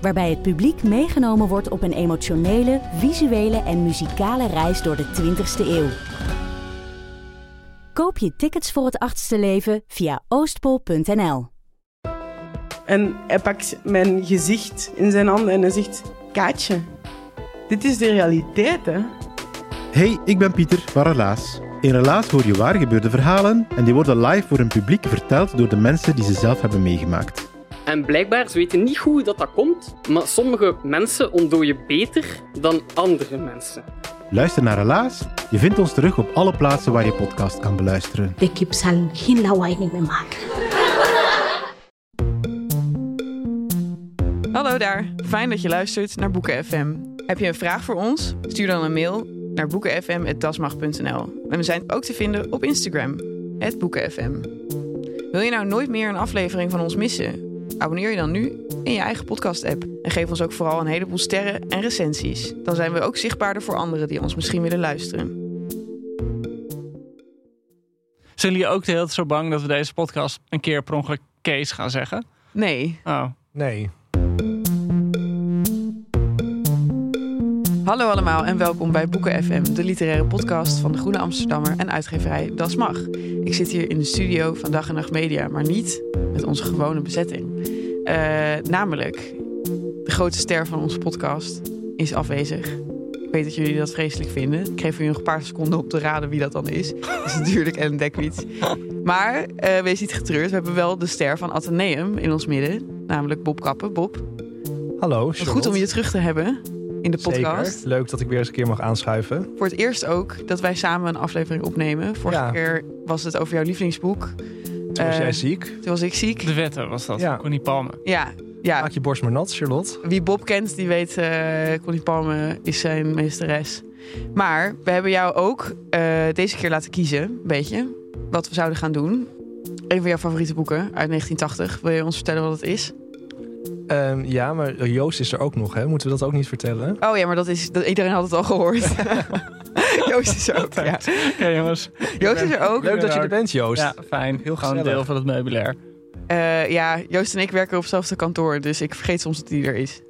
Waarbij het publiek meegenomen wordt op een emotionele, visuele en muzikale reis door de 20ste eeuw. Koop je tickets voor het achtste leven via oostpol.nl. En hij pakt mijn gezicht in zijn handen en hij zegt: Kaatje, dit is de realiteit, hè? Hey, ik ben Pieter van Relaas. In Relaas hoor je waar gebeurde verhalen en die worden live voor een publiek verteld door de mensen die ze zelf hebben meegemaakt. En blijkbaar, ze weten niet hoe dat, dat komt, maar sommige mensen ontdooien beter dan andere mensen. Luister naar Relaas. Je vindt ons terug op alle plaatsen waar je podcast kan beluisteren. De kip zal geen lawaai niet meer maken. Hallo daar, fijn dat je luistert naar Boeken FM. Heb je een vraag voor ons? Stuur dan een mail naar boekenfm.dasmag.nl. En we zijn ook te vinden op Instagram, boekenfm. Wil je nou nooit meer een aflevering van ons missen? Abonneer je dan nu in je eigen podcast-app. En geef ons ook vooral een heleboel sterren en recensies. Dan zijn we ook zichtbaarder voor anderen die ons misschien willen luisteren. Zijn jullie ook de hele tijd zo bang dat we deze podcast een keer per ongeluk Kees gaan zeggen? Nee. Oh. Nee. Hallo allemaal en welkom bij Boeken FM, de literaire podcast van de Groene Amsterdammer en uitgeverij Das Mag. Ik zit hier in de studio van Dag en Nacht Media, maar niet met onze gewone bezetting. Uh, namelijk, de grote ster van onze podcast is afwezig. Ik weet dat jullie dat vreselijk vinden. Ik geef jullie nog een paar seconden op te raden wie dat dan is. Dat is natuurlijk Ellen Dekwits. Maar uh, wees niet getreurd, we hebben wel de ster van Atheneum in ons midden. Namelijk Bob Kappen. Bob. Hallo, Goed om je terug te hebben in de podcast. Zeker. Leuk dat ik weer eens een keer mag aanschuiven. Voor het eerst ook dat wij samen een aflevering opnemen. Vorige Ja. keer was het over jouw lievelingsboek. Toen was Eh, jij ziek. Toen was ik ziek. De wetten was dat, Ja. Connie Palme. Ja, ja. Maak je borst maar nat, Charlotte. wie Bob kent, die weet, eh Connie Palme is zijn meesteres. Maar we hebben jou ook eh, deze keer laten kiezen, een beetje, wat we zouden gaan doen. Een van jouw favoriete boeken uit 1980. Wil je ons vertellen wat het is? Ehm, ja, maar Joost is er ook nog, hè? Moeten we dat ook niet vertellen? Oh ja, maar dat is, dat, iedereen had het al gehoord. Joost is er ook, ja. Oké jongens. Joost is er ook. Leuk dat je er bent, Joost. Ja, fijn. Heel Gewoon deel van het meubilair. Eh, ja, Joost en ik werken op hetzelfde kantoor, dus ik vergeet soms dat hij er is.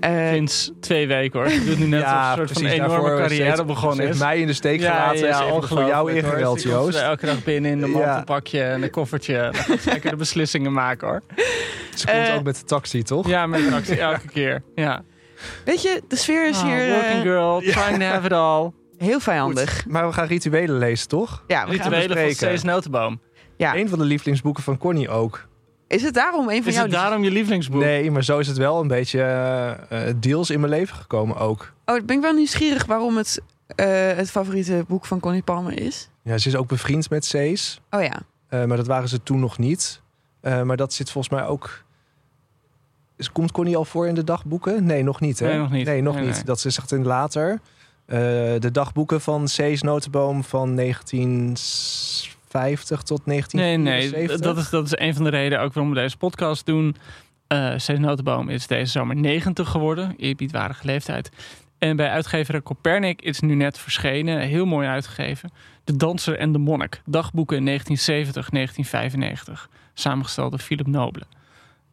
Eh, Sinds twee weken hoor. Je doet nu net ja, een soort van precies. enorme Daarvoor carrière begonnen heeft is. mij in de steek gelaten. Ja, ja, voor jou ingereld, komt Joost. elke dag binnen in een Ja. mantelpakje en een koffertje. Lekker de beslissingen maken hoor. Ze komt Eh, ook met de taxi, toch? Ja, met een actie elke keer. Ja. weet je, de sfeer is Ah, hier working eh, girl, trying to have it all. heel vijandig. Goed. Maar we gaan rituelen lezen, toch? Ja, we gaan Rituelen van bespreken. Stees Notenboom. Ja. Een van de lievelingsboeken van Connie ook. Is het daarom een van Is jouw het daarom je lievelingsboek? Nee, maar zo is het wel een beetje eh, eh, deals in mijn leven gekomen ook. Oh, ik ben wel nieuwsgierig waarom het eh, het favoriete boek van Connie Palme is. Ja, ze is ook bevriend met Cees. Oh ja. Eh, maar dat waren ze toen nog niet. Eh, maar dat zit volgens mij ook. Is- Komt Connie al voor in de dagboeken? Nee, nog niet. Hè? Nee, nog niet. Nee, nog Nee, niet. nee. Dat is echt in later. Eh, de dagboeken van Cees Notenboom van 1950 tot Nee, 1974. nee. Dat is, dat is een van de redenen ook waarom we deze podcast doen. Eh Stees Notenboom is deze zomer 90 geworden. Eerbiedwaardige leeftijd. En bij uitgever Copernic is nu net verschenen. Heel mooi uitgegeven. De Danser en de Monnik. Dagboeken 1970-1995. Samengesteld door Philip Noble.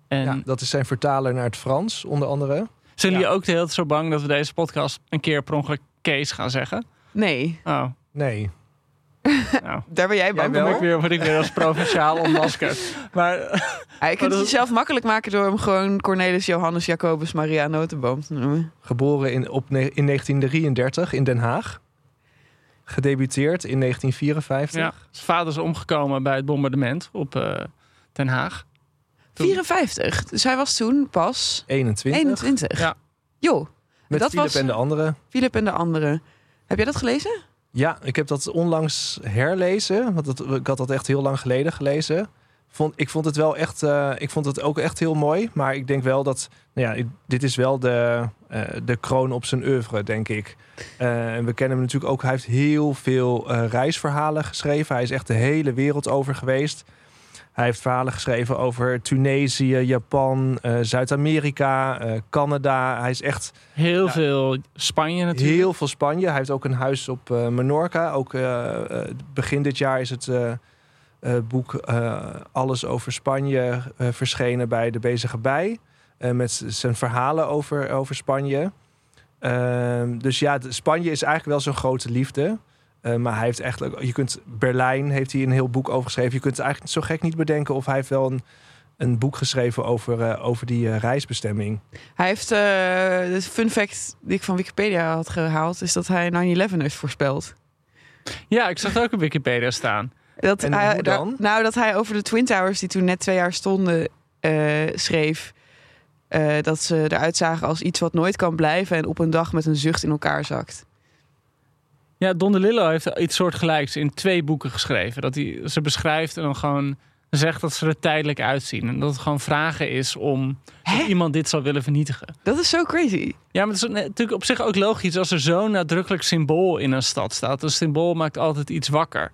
En Ja, dat is zijn vertaler naar het Frans, onder andere. zijn jullie ja. ook de hele tijd zo bang dat we deze podcast een keer per ongeluk Kees gaan zeggen? Nee, Oh, Nee. Nou. daar ben jij bang voor. word ik weer, word ik weer als provinciaal ontmaskerd. Maar Ja, je kunt het jezelf makkelijk maken door hem gewoon Cornelis Johannes Jacobus Maria Notenboom te noemen. Geboren in, op, in 1933 in Den Haag. Gedebuteerd in 1954. Ja, zijn vader is omgekomen bij het bombardement op eh, Den Haag. Toen- 54. Dus hij was toen pas 21. 21. Ja. Joh, Met dat Philip was- en de anderen. Philip en de anderen. Heb jij dat gelezen? Ja, ik heb dat onlangs herlezen. Want dat, ik had dat echt heel lang geleden gelezen. Vond, ik vond het wel echt. eh, ik vond het ook echt heel mooi. Maar ik denk wel dat. Nou ja, dit is wel de, eh, de kroon op zijn oeuvre, denk ik. Eh, en we kennen hem natuurlijk ook. Hij heeft heel veel reisverhalen geschreven. Hij is echt de hele wereld over geweest. Hij heeft verhalen geschreven over Tunesië, Japan, eh, Zuid-Amerika, eh, Canada. Hij is echt Heel veel Spanje natuurlijk. heel veel Spanje. Hij heeft ook een huis op eh, Menorca. Ook begin dit jaar is het boek Alles over Spanje verschenen bij De Bezige Bij. Met zijn verhalen over, over Spanje. Ehm, dus ja, Spanje is eigenlijk wel zo'n grote liefde. Eh, maar hij heeft echt, ook- je kunt Berlijn heeft hij een heel boek over geschreven. Je kunt het eigenlijk zo gek niet bedenken of hij heeft wel een, een boek geschreven over, eh, over die eh, reisbestemming. Hij heeft, eh, de fun fact die ik van Wikipedia had gehaald, is dat hij 9-11 heeft voorspeld. Ja, ik zag het ook op Wikipedia staan. Dat En hij, dan? nou, dat hij over de Twin Towers, die toen net twee jaar stonden, eh, schreef. eh, dat ze eruit zagen als iets wat nooit kan blijven en op een dag met een zucht in elkaar zakt. Ja, Don DeLillo heeft iets soortgelijks in twee boeken geschreven. Dat hij ze beschrijft en dan gewoon zegt dat ze er tijdelijk uitzien. En dat het gewoon vragen is om iemand dit zou willen vernietigen. Dat is zo crazy. Ja, maar het is natuurlijk op zich ook logisch als er zo'n nadrukkelijk symbool in een stad staat. Een symbool maakt altijd iets wakker.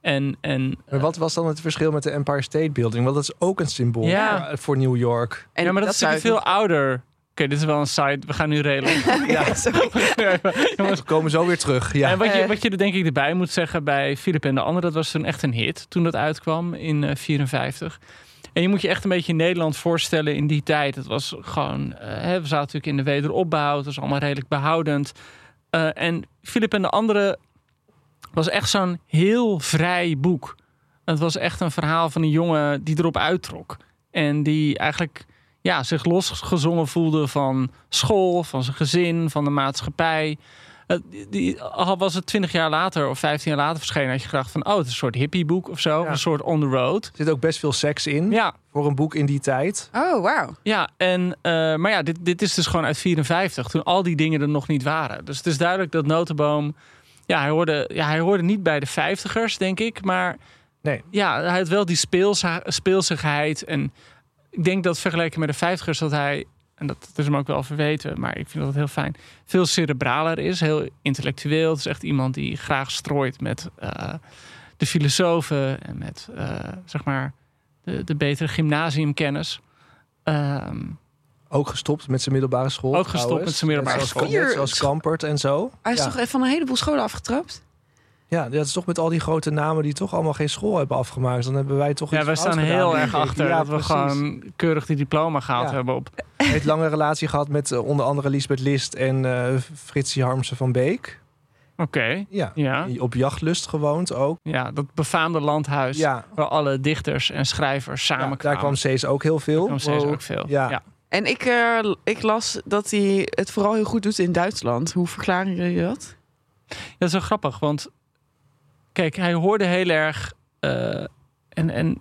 En, en Maar wat was dan het verschil met de Empire State Building? Want dat is ook een symbool Ja. voor New York. En ja, maar dat, is zou natuurlijk veel ouder. Oké, dit is wel een side. We gaan nu redelijk. Ja, sorry. We komen zo weer terug. Ja. En wat je, Eh. wat je er denk ik erbij moet zeggen bij Philip en de Ander, dat was toen echt een hit toen dat uitkwam in eh 54. En je moet je echt een beetje Nederland voorstellen in die tijd. Het was gewoon, eh, hè, we zaten natuurlijk in de wederopbouw, het was allemaal redelijk behoudend. Eh, en Philip en de Andere was echt zo'n heel vrij boek. Het was echt een verhaal van een jongen die erop uittrok. En die eigenlijk ja, zich losgezongen voelde van school, van zijn gezin, van de maatschappij. Die- al was het twintig jaar later of 15 jaar later verschenen, had je gedacht van, oh, het is een soort hippieboek of zo, Ja. een soort on the road. Er zit ook best veel seks in Ja, voor een boek in die tijd. Oh, wauw. ja, en, eh, maar ja, dit, dit is dus gewoon uit 54, toen al die dingen er nog niet waren. Dus het is duidelijk dat Notenboom, ja, hij hoorde, ja, hij hoorde niet bij de vijftigers, denk ik, maar Nee. ja, hij had wel die speelsa- speelsigheid. En ik denk dat vergeleken met de vijftigers dat hij, en dat is hem ook wel verweten, maar ik vind dat heel fijn, veel cerebraler is, heel intellectueel. Het is echt iemand die graag strooit met eh, de filosofen en met, eh, zeg maar, de, de betere gymnasiumkennis. Ehm, Ook gestopt met zijn middelbare school. Ook gestopt trouwens. met zijn middelbare school. Net zoals Kampert en zo. Hij is ja. toch even van een heleboel scholen afgetrapt? Ja, dat is toch met al die grote namen die toch allemaal geen school hebben afgemaakt. Dan hebben wij toch ja, iets wij staan gedaan, heel erg achter Ja, dat we precies. gewoon keurig die diploma gehaald Ja. hebben op. Heeft lange relatie gehad met eh, onder andere Lisbeth List en eh Fritsie Harmsen van Beek. Oké, Ja. ja. Op jachtlust gewoond ook. ja, dat befaamde landhuis. Ja, Waar alle dichters en schrijvers ja, samen daar kwam Cees ook heel veel. Daar kwam steeds Wow. ook veel. Ja. Ja. En ik, eh, ik las dat hij het vooral heel goed doet in Duitsland. Hoe verklaren jullie dat? Dat is wel grappig, want kijk, hij hoorde heel erg. eh, en, en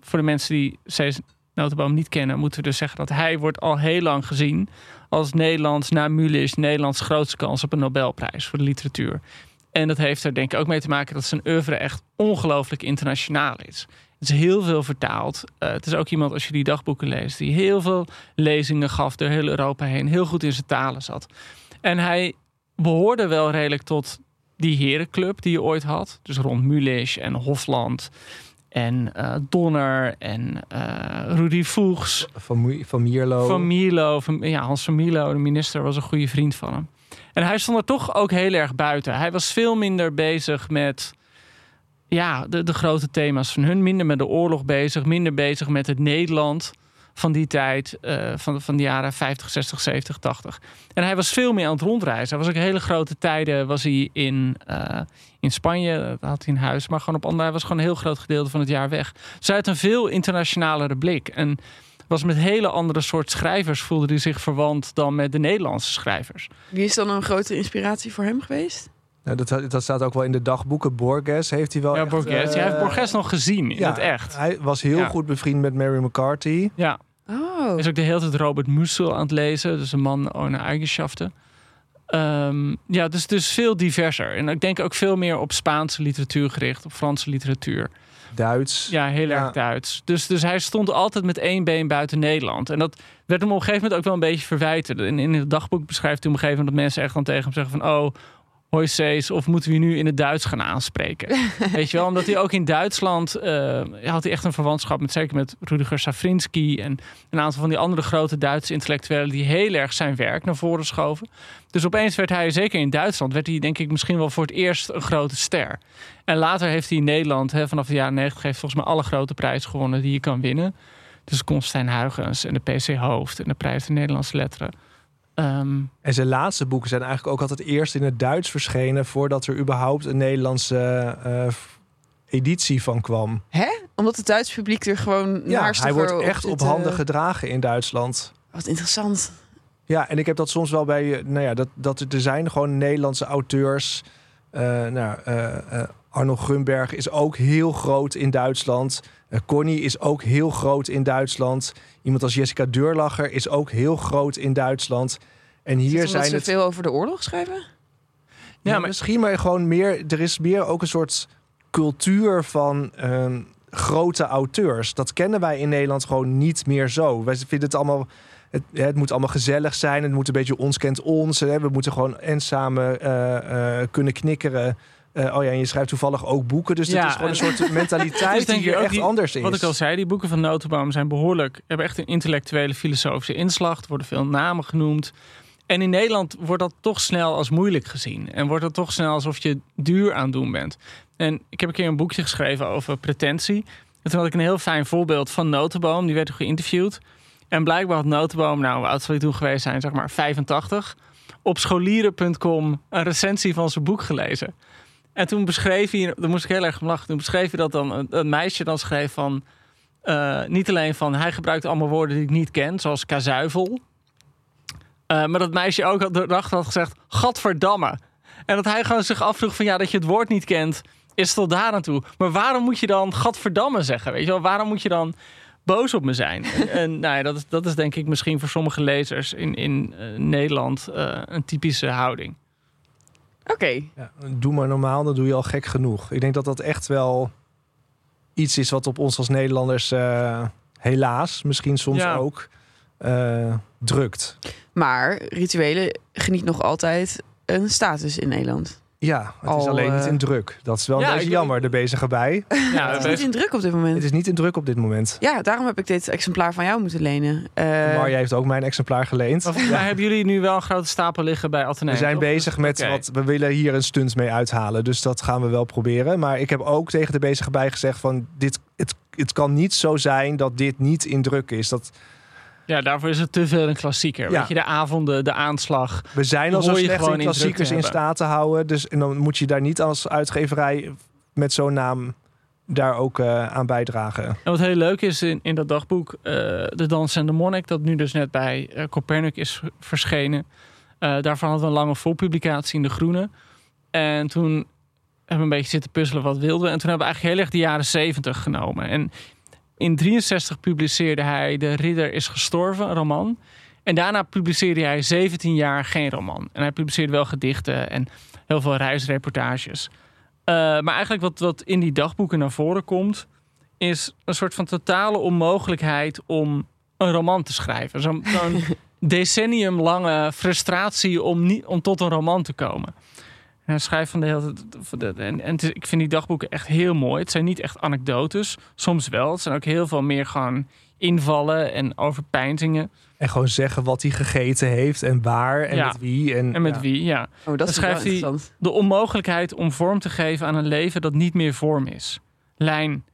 voor de mensen die Cees Notenboom niet kennen, moeten we dus zeggen dat hij wordt al heel lang gezien als Nederlands, na Mulisch, Nederlands grootste kans op een Nobelprijs voor de literatuur. En dat heeft er denk ik ook mee te maken dat zijn oeuvre echt ongelooflijk internationaal is. Het is heel veel vertaald. Eh, het is ook iemand, als je die dagboeken leest, die heel veel lezingen gaf door heel Europa heen. Heel goed in zijn talen zat. En hij behoorde wel redelijk tot die herenclub die je ooit had. Dus rond Mulisch en Hofland en eh, Donner en eh Rudy Voegs. Van, van Mierlo. Van Mierlo, van, ja, Hans van Mierlo, de minister, was een goede vriend van hem. En hij stond er toch ook heel erg buiten. Hij was veel minder bezig met ja, de, de grote thema's van hun. Minder met de oorlog bezig, minder bezig met het Nederland van die tijd, eh, van, van de jaren 50, 60, 70, 80. En hij was veel meer aan het rondreizen. Hij was ook hele grote tijden was hij in, eh, in Spanje, dat had hij een huis, maar gewoon op andere, hij was gewoon een heel groot gedeelte van het jaar weg. Dus hij had een veel internationalere blik. En was met hele andere soort schrijvers, voelde hij zich verwant dan met de Nederlandse schrijvers. Wie is dan een grote inspiratie voor hem geweest? Nou, dat, dat staat ook wel in de dagboeken. Borges heeft hij wel ja, echt, Borges. eh, Jij heeft Borges nog gezien in ja, het echt. Hij was heel Ja. goed bevriend met Mary McCarthy. Ja, Oh, is ook de hele tijd Robert Musil aan het lezen. Dus een man ohne eigenschaften. Ehm, ja, dus, dus veel diverser. En ik denk ook veel meer op Spaanse literatuur gericht, op Franse literatuur. Duits. Ja, heel Ja. erg Duits. Dus, dus hij stond altijd met één been buiten Nederland. En dat werd hem op een gegeven moment ook wel een beetje verwijten. In, in het dagboek beschrijft hij op een gegeven moment dat mensen echt dan tegen hem zeggen van... oh, hoi of moeten we je nu in het Duits gaan aanspreken? Weet je wel, omdat hij ook in Duitsland... eh, had hij echt een verwantschap met zeker met Rudiger Safrinski... en een aantal van die andere grote Duitse intellectuelen... die heel erg zijn werk naar voren schoven. Dus opeens werd hij, zeker in Duitsland... werd hij denk ik misschien wel voor het eerst een grote ster. En later heeft hij in Nederland, hè, vanaf de jaren 90, heeft volgens mij alle grote prijzen gewonnen die je kan winnen. Dus Constijn Huygens en de PC Hoofd en de prijs de Nederlandse letteren. Ehm, En zijn laatste boeken zijn eigenlijk ook altijd eerst in het Duits verschenen... voordat er überhaupt een Nederlandse eh, editie van kwam. Hè? Omdat het Duits publiek er gewoon Ja, naarstiger hij wordt echt op eh, handen gedragen in Duitsland. Wat interessant. Ja, en ik heb dat soms wel bij... eh, Nou ja, dat, dat er zijn gewoon Nederlandse auteurs... eh, nou, eh, eh, Arno Grunberg is ook heel groot in Duitsland. Eh, Connie is ook heel groot in Duitsland. Iemand als Jessica Deurlacher is ook heel groot in Duitsland. En Is hier zijn ze het... veel over de oorlog schrijven? Ja, Ja, maar- misschien maar gewoon meer. Er is meer ook een soort cultuur van ehm, grote auteurs. Dat kennen wij in Nederland gewoon niet meer zo. Wij vinden het allemaal. Het, het moet allemaal gezellig zijn. Het moet een beetje ons kent ons. Hè. We moeten gewoon en samen eh, eh, kunnen knikkeren. Eh, oh ja, en je schrijft toevallig ook boeken. Dus Ja, het is gewoon een en- soort mentaliteit Dus die hier echt die- anders is. wat ik al zei, die boeken van Notenboom zijn behoorlijk... hebben echt een intellectuele filosofische inslag. Er worden veel namen genoemd. En in Nederland wordt dat toch snel als moeilijk gezien. En wordt het toch snel alsof je duur aan het doen bent. En ik heb een keer een boekje geschreven over pretentie. En toen had ik een heel fijn voorbeeld van Notenboom. Die werd toen geïnterviewd. En blijkbaar had Notenboom, nou, hoe oud zal hij toen geweest zijn? Zeg maar 85. Op scholieren.com een recensie van zijn boek gelezen. En toen beschreef hij, daar moest ik heel erg om lachen. Toen beschreef hij dat dan een, een meisje dan schreef van. eh, niet alleen van hij gebruikt allemaal woorden die ik niet ken, zoals kazuivel. Eh, maar dat meisje ook had, erachter had gezegd: Gadverdamme. En dat hij gewoon zich afvroeg: van ja, dat je het woord niet kent, is tot daar aan toe. Maar waarom moet je dan Gadverdamme zeggen? Weet je wel, waarom moet je dan boos op me zijn? en nou ja, dat, is, dat is denk ik misschien voor sommige lezers in, in eh, Nederland eh, een typische houding. Oké. Ja, doe maar normaal, dan doe je al gek genoeg. Ik denk dat dat echt wel iets is wat op ons als Nederlanders eh, helaas, misschien soms Ja. ook, eh, drukt. Maar rituelen geniet nog altijd een status in Nederland. Ja, het is Al, alleen niet eh, in druk. Dat is wel een beetje jammer, de bezige bij. Ja, Het is niet in druk op dit moment. Het is niet in druk op dit moment. Ja, daarom heb ik dit exemplaar van jou moeten lenen. Eh, Marja heeft ook mijn exemplaar geleend. Maar volgens mij hebben jullie nu wel een grote stapel liggen bij Atheneum. We zijn toch? bezig met wat we willen hier een stunt mee uithalen. Dus dat gaan we wel proberen. Maar ik heb ook tegen de bezige bij gezegd van dit, het, het kan niet zo zijn dat dit niet in druk is. Dat, Ja, daarvoor is het te veel een klassieker. Ja. Weet je, de avonden, de aanslag. we zijn al zo slecht in klassiekers in staat te houden. Dus en dan moet je daar niet als uitgeverij met zo'n naam daar ook eh, aan bijdragen. En wat heel leuk is in, in dat dagboek, eh, De Dans en de Monnik, dat nu dus net bij eh, Copernic is verschenen. Daarvan hadden we een lange voorpublicatie in De Groene. En toen hebben we een beetje zitten puzzelen wat wilden we. En toen hebben we eigenlijk heel erg de jaren 70 genomen. En in 63 publiceerde hij De Ridder is gestorven, een roman. En daarna publiceerde hij 17 jaar geen roman. En hij publiceerde wel gedichten en heel veel reisreportages. Eh, maar eigenlijk wat, wat in die dagboeken naar voren komt, is een soort van totale onmogelijkheid om een roman te schrijven. Zo'n zo'n decennium lange frustratie om, niet, om tot een roman te komen. En hij schrijft van de hele tijd- En, en is- ik vind die dagboeken echt heel mooi. Het zijn niet echt anekdotes, soms wel. Het zijn ook heel veel meer gewoon invallen en overpeinzingen. En gewoon zeggen wat hij gegeten heeft en waar en Ja. met wie. En, En met ja. wie, ja. oh, dat Dan is schrijft hij- interessant. De onmogelijkheid om vorm te geven aan een leven dat niet meer vorm is. Lijn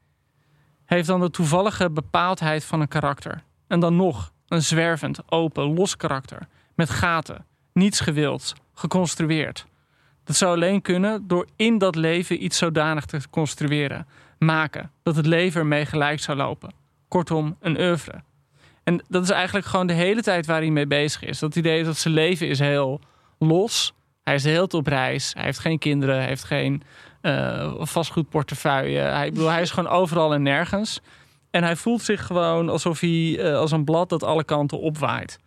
heeft dan de toevallige bepaaldheid van een karakter. En dan nog een zwervend, open, los karakter. Met gaten, niets gewilds, geconstrueerd. Dat zou alleen kunnen door in dat leven iets zodanig te construeren. Maken, dat het leven ermee gelijk zou lopen. Kortom, een oeuvre. En dat is eigenlijk gewoon de hele tijd waar hij mee bezig is. Dat idee is dat zijn leven is heel los. Hij is tijd op reis. Hij heeft geen kinderen. Hij heeft geen eh, vastgoedportefeuille. Hij, bedoel, hij is gewoon overal en nergens. En hij voelt zich gewoon alsof hij eh, als een blad dat alle kanten opwaait.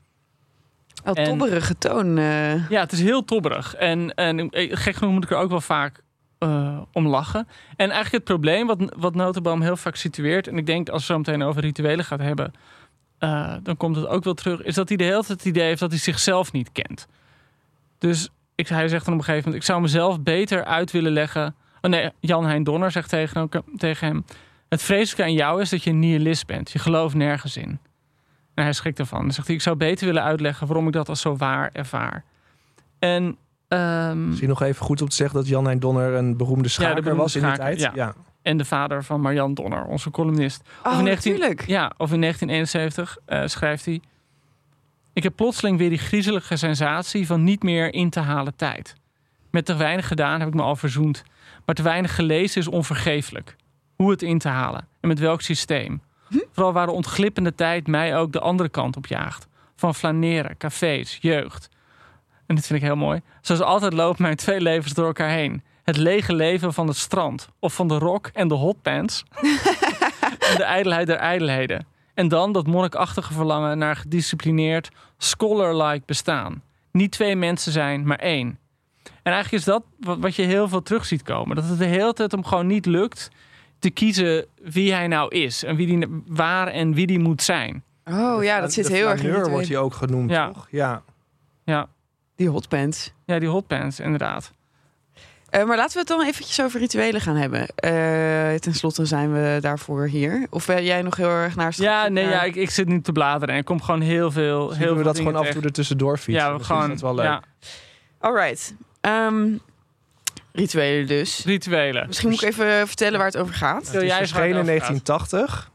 Wel En- tobberige toon. eh. Ja, het is heel tobberig. En, en eh, gek genoeg moet ik er ook wel vaak eh, om lachen. En eigenlijk het probleem wat, wat Notenboom heel vaak situeert... en ik denk als we zo meteen over rituelen gaat hebben... dan komt het ook wel terug... is dat hij de hele tijd het idee heeft dat hij zichzelf niet kent. Dus ik, hij zegt dan op een gegeven moment... ik zou mezelf beter uit willen leggen... Oh nee, Jan Hein Donner zegt tegen, hem- tegen hem... het vreselijke aan jou is dat je een nihilist bent. Je gelooft nergens in. En hij schrikt ervan. Dan zegt hij, ik zou beter willen uitleggen... waarom ik dat als zo waar ervaar. En... ehm, Misschien nog even goed om te zeggen dat Jan Hein Donner een beroemde schaker beroemde was in die tijd. ja. en de vader van Marianne Donner, onze columnist. Oh, in 19 natuurlijk. Ja, of in 1971 eh, schrijft hij... Ik heb plotseling weer die griezelige sensatie van niet meer in te halen tijd. Met te weinig gedaan heb ik me al verzoend. Maar te weinig gelezen is onvergeeflijk. Hoe het in te halen en met welk systeem. Vooral waar de ontglippende tijd mij ook de andere kant op jaagt. Van flaneren, cafés, jeugd. En dit vind ik heel mooi. Zoals altijd lopen mijn twee levens door elkaar heen. Het lege leven van het strand. Of van de rock en de hotpants. en de ijdelheid der ijdelheden. En dan dat monnikachtige verlangen naar gedisciplineerd, scholar-like bestaan. Niet twee mensen zijn, maar één. En eigenlijk is dat wat je heel veel terug ziet komen. Dat het de hele tijd hem gewoon niet lukt te kiezen wie hij nou is. En wie die, waar en wie die moet zijn. Oh ja, dat zit de heel erg in wordt hij ook genoemd, Ja. toch? Ja. Ja, Die hotpants. ja die hotpants, inderdaad. Eh, maar laten we het dan eventjes over rituelen gaan hebben. Eh ten slotte zijn we daarvoor hier. Of ben jij nog heel erg naar Ja, nee, ja, ik, ik zit nu te bladeren en ik kom gewoon heel veel. Heel Zullen veel we dat gewoon af en toe er tussendoor fietsen? Ja, we is dat wel leuk. Ja, Alright. Ehm, rituelen dus. rituelen. Misschien moet ik even vertellen waar het over gaat. Het is verschenen in het over gaat? 1980.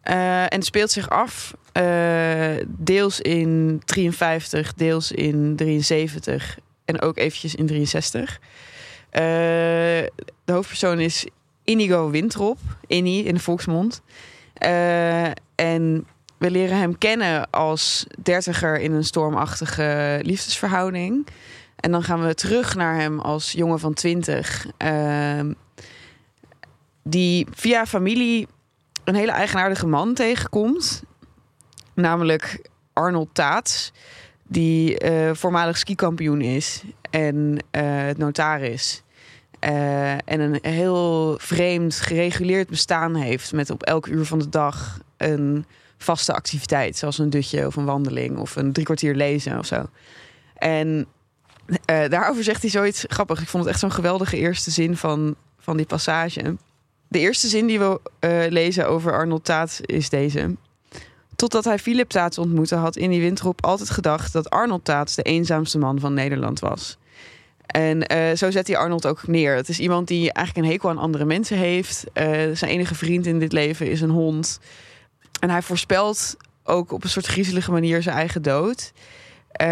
Eh, en het speelt zich af eh, deels in 53, deels in 73 en ook eventjes in 63. Eh, de hoofdpersoon is Inigo Wintrop, Inni in de volksmond. Eh, en we leren hem kennen als dertiger in een stormachtige liefdesverhouding. En dan gaan we terug naar hem als jongen van 20. ehm, die via familie een hele eigenaardige man tegenkomt. Namelijk Arnold Taats. Die eh, voormalig skikampioen is. En eh, notaris. Eh, en een heel vreemd gereguleerd bestaan heeft. Met op elk uur van de dag een vaste activiteit. Zoals een dutje of een wandeling. Of een drie kwartier lezen of zo. En eh, daarover zegt hij zoiets grappig. Ik vond het echt zo'n geweldige eerste zin van, van die passage. De eerste zin die we eh, lezen over Arnold Taats is deze. Totdat hij Philip Taats ontmoette, had Innie Winterop altijd gedacht dat Arnold Taats de eenzaamste man van Nederland was. En eh, zo zet hij Arnold ook neer. Het is iemand die eigenlijk een hekel aan andere mensen heeft. Zijn enige vriend in dit leven is een hond. En hij voorspelt ook op een soort griezelige manier zijn eigen dood. Eh,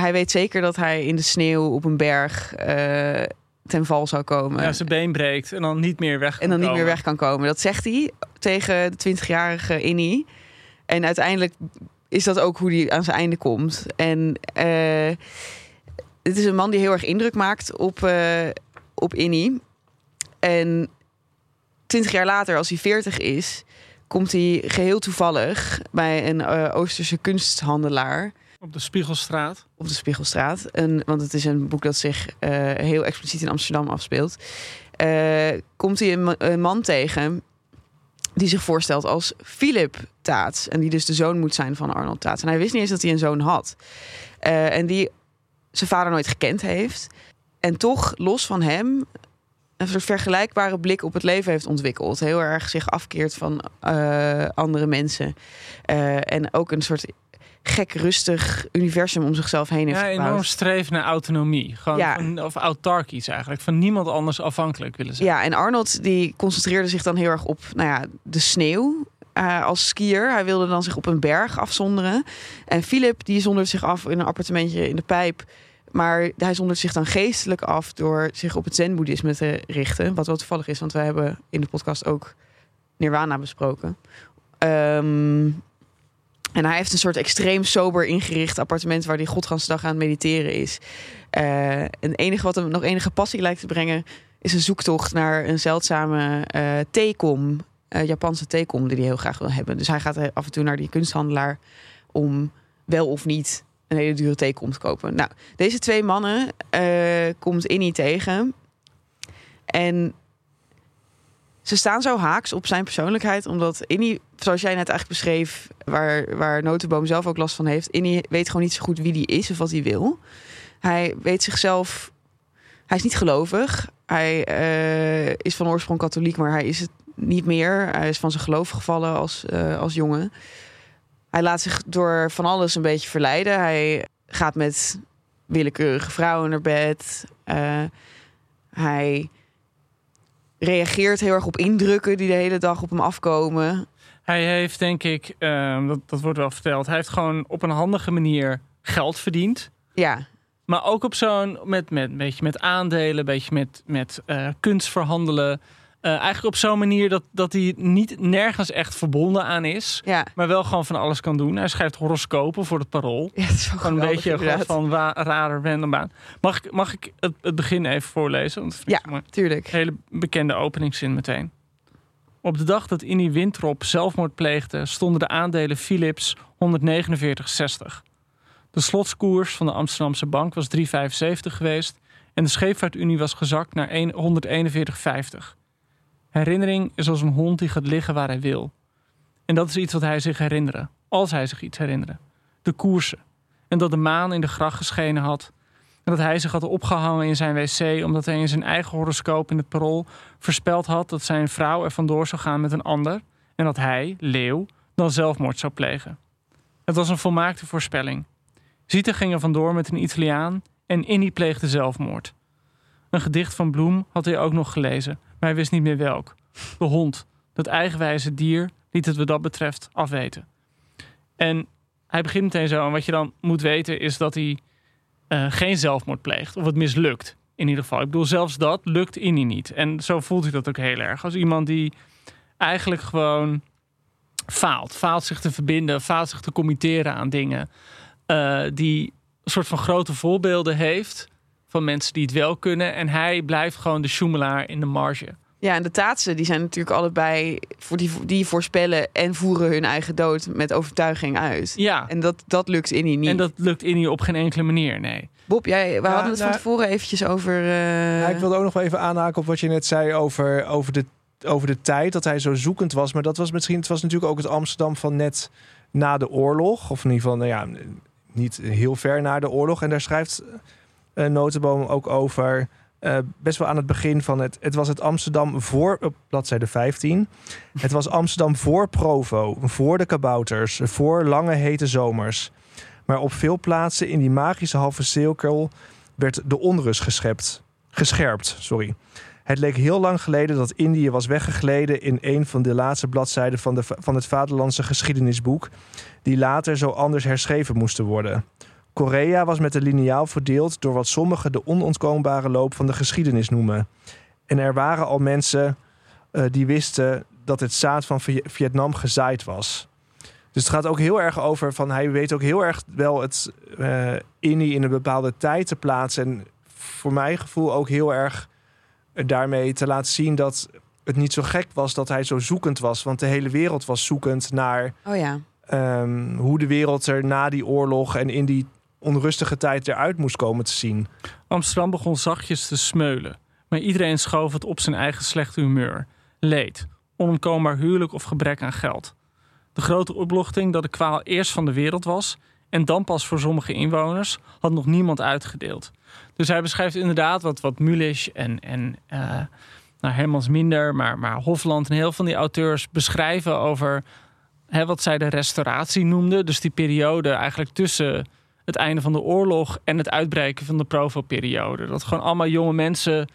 hij weet zeker dat hij in de sneeuw op een berg eh, ten val zou komen. Ja, zijn been breekt en dan niet meer weg. En dan niet kan meer weg kan komen. Dat zegt hij tegen de 20-jarige Innie. En uiteindelijk is dat ook hoe hij aan zijn einde komt. En eh het is een man die heel erg indruk maakt op, eh op Innie. En 20 jaar later, als hij 40 is, komt hij geheel toevallig bij een eh, Oosterse kunsthandelaar Op de Spiegelstraat. op de Spiegelstraat. Een, want het is een boek dat zich eh, heel expliciet in Amsterdam afspeelt. Eh, komt hij een, ma- een man tegen die zich voorstelt als Philip Taats. En die dus de zoon moet zijn van Arnold Taats. En hij wist niet eens dat hij een zoon had. Eh, en die zijn vader nooit gekend heeft. En toch, los van hem, een soort vergelijkbare blik op het leven heeft ontwikkeld. Heel erg zich afkeert van andere mensen. En ook een soort gek, rustig universum om zichzelf heen heeft Ja, gebouwd. enorm streven naar autonomie. Gewoon Ja. van, of autarkisch eigenlijk. Van niemand anders afhankelijk willen zijn. Ja, en Arnold die concentreerde zich dan heel erg op nou ja, de sneeuw. eh, als skier. Hij wilde dan zich op een berg afzonderen. En Philip die zonderde zich af in een appartementje in de pijp. Maar hij zondert zich dan geestelijk af door zich op het zen-boeddhisme te richten. Wat wel toevallig is, want we hebben in de podcast ook Nirvana besproken. Ehm, en hij heeft een soort extreem sober ingericht appartement waar hij godgansdag aan het mediteren is. Eh, en enige wat hem nog enige passie lijkt te brengen, is een zoektocht naar een zeldzame eh theekom, eh, Japanse theekom, die hij heel graag wil hebben. Dus hij gaat af en toe naar die kunsthandelaar om wel of niet een hele dure theekom te kopen. Nou, deze twee mannen komt Innie tegen. En ze staan zo haaks op zijn persoonlijkheid, omdat Innie, zoals jij net eigenlijk beschreef, waar, waar Notenboom zelf ook last van heeft, Innie weet gewoon niet zo goed wie die is of wat hij wil. Hij weet zichzelf, hij is niet gelovig. Hij eh, is van oorsprong katholiek, maar hij is het niet meer. Hij is van zijn geloof gevallen als, eh, als jongen. Hij laat zich door van alles een beetje verleiden. Hij gaat met willekeurige vrouwen naar bed. Eh, hij reageert heel erg op indrukken die de hele dag op hem afkomen. Hij heeft, denk ik, ehm, dat, dat wordt wel verteld, hij heeft gewoon op een handige manier geld verdiend. Ja, Maar ook op zo'n, met, met, een beetje met aandelen, beetje met, met eh, kunst verhandelen. Eh, eigenlijk op zo'n manier dat, dat hij niet nergens echt verbonden aan is. ja. Maar wel gewoon van alles kan doen. Hij schrijft horoscopen voor het parool. ja het Gewoon een beetje gewoon van wa- rare random baan. Mag ik, mag ik het, het begin even voorlezen? Want Ja. Tuurlijk. Hele bekende openingszin meteen. Op de dag dat Innie Wintrop zelfmoord pleegde, stonden de aandelen Philips 149,60. De slotskoers van de Amsterdamse bank was 3,75 geweest en de scheepvaartunie was gezakt naar 1 141,50. Herinnering is als een hond die gaat liggen waar hij wil. En dat is iets wat hij zich herinnerde, als hij zich iets herinnerde. De koersen. En dat de maan in de gracht geschenen had en dat hij zich had opgehangen in zijn wc omdat hij in zijn eigen horoscoop in het parool voorspeld had dat zijn vrouw er vandoor zou gaan met een ander en dat hij, Leeuw, dan zelfmoord zou plegen. Het was een volmaakte voorspelling. Zita ging er vandoor met een Italiaan en Innie pleegde zelfmoord. Een gedicht van Bloem had hij ook nog gelezen, maar hij wist niet meer welk. De hond, dat eigenwijze dier, liet het wat dat betreft afweten. En hij begint meteen zo, en wat je dan moet weten is dat hij eh, geen zelfmoord pleegt. Of het mislukt, in ieder geval. Ik bedoel, zelfs dat lukt Innie niet. En zo voelt hij dat ook heel erg. Als iemand die eigenlijk gewoon faalt. Faalt zich te verbinden, faalt zich te committeren aan dingen. eh, die een soort van grote voorbeelden heeft van mensen die het wel kunnen. En hij blijft gewoon de schoemelaar in de marge. Ja, en de taatsen die zijn natuurlijk allebei voor die, die voorspellen en voeren hun eigen dood met overtuiging uit. Ja, En dat, dat lukt Innie niet. en dat lukt Innie op geen enkele manier, nee. Bob, jij, we Ja, hadden het van nou- tevoren eventjes over. eh, Ja, ik wilde ook nog wel even aanhaken op wat je net zei over, over, de, over de tijd. Dat hij zo zoekend was. Maar dat was misschien, het was natuurlijk ook het Amsterdam van net na de oorlog. Of in ieder geval, nou ja, niet heel ver na de oorlog. En daar schrijft uh, Notenboom ook over. eh, best wel aan het begin van het. Het was het Amsterdam voor. Op bladzijde 15. Het was Amsterdam voor Provo. Voor de kabouters. Voor lange hete zomers. Maar op veel plaatsen in die magische halve cirkel werd de onrust geschept gescherpt. Sorry. Het leek heel lang geleden dat Indië was weggegleden in een van de laatste bladzijden van, de, van het vaderlandse geschiedenisboek, die later zo anders herschreven moesten worden. Korea was met de liniaal verdeeld door wat sommigen de onontkoombare loop van de geschiedenis noemen. En er waren al mensen eh, die wisten dat het zaad van Vi- Vietnam gezaaid was. Dus het gaat ook heel erg over van hij weet ook heel erg wel het eh Indië in een bepaalde tijd te plaatsen. En voor mijn gevoel ook heel erg daarmee te laten zien dat het niet zo gek was dat hij zo zoekend was. Want de hele wereld was zoekend naar Oh ja. ehm, hoe de wereld er na die oorlog en in die onrustige tijd eruit moest komen te zien. Amsterdam begon zachtjes te smeulen. Maar iedereen schoof het op zijn eigen slechte humeur. Leed, onomkoombaar huwelijk of gebrek aan geld. De grote opluchting dat de kwaal eerst van de wereld was... en dan pas voor sommige inwoners, had nog niemand uitgedeeld. Dus hij beschrijft inderdaad wat, wat Mulisch en, en eh, nou, Hermans Minder... Maar, maar Hofland en heel veel van die auteurs beschrijven over... Hè, wat zij de restauratie noemden. Dus die periode eigenlijk tussen het einde van de oorlog en het uitbreken van de Provo-periode. Dat gewoon allemaal jonge mensen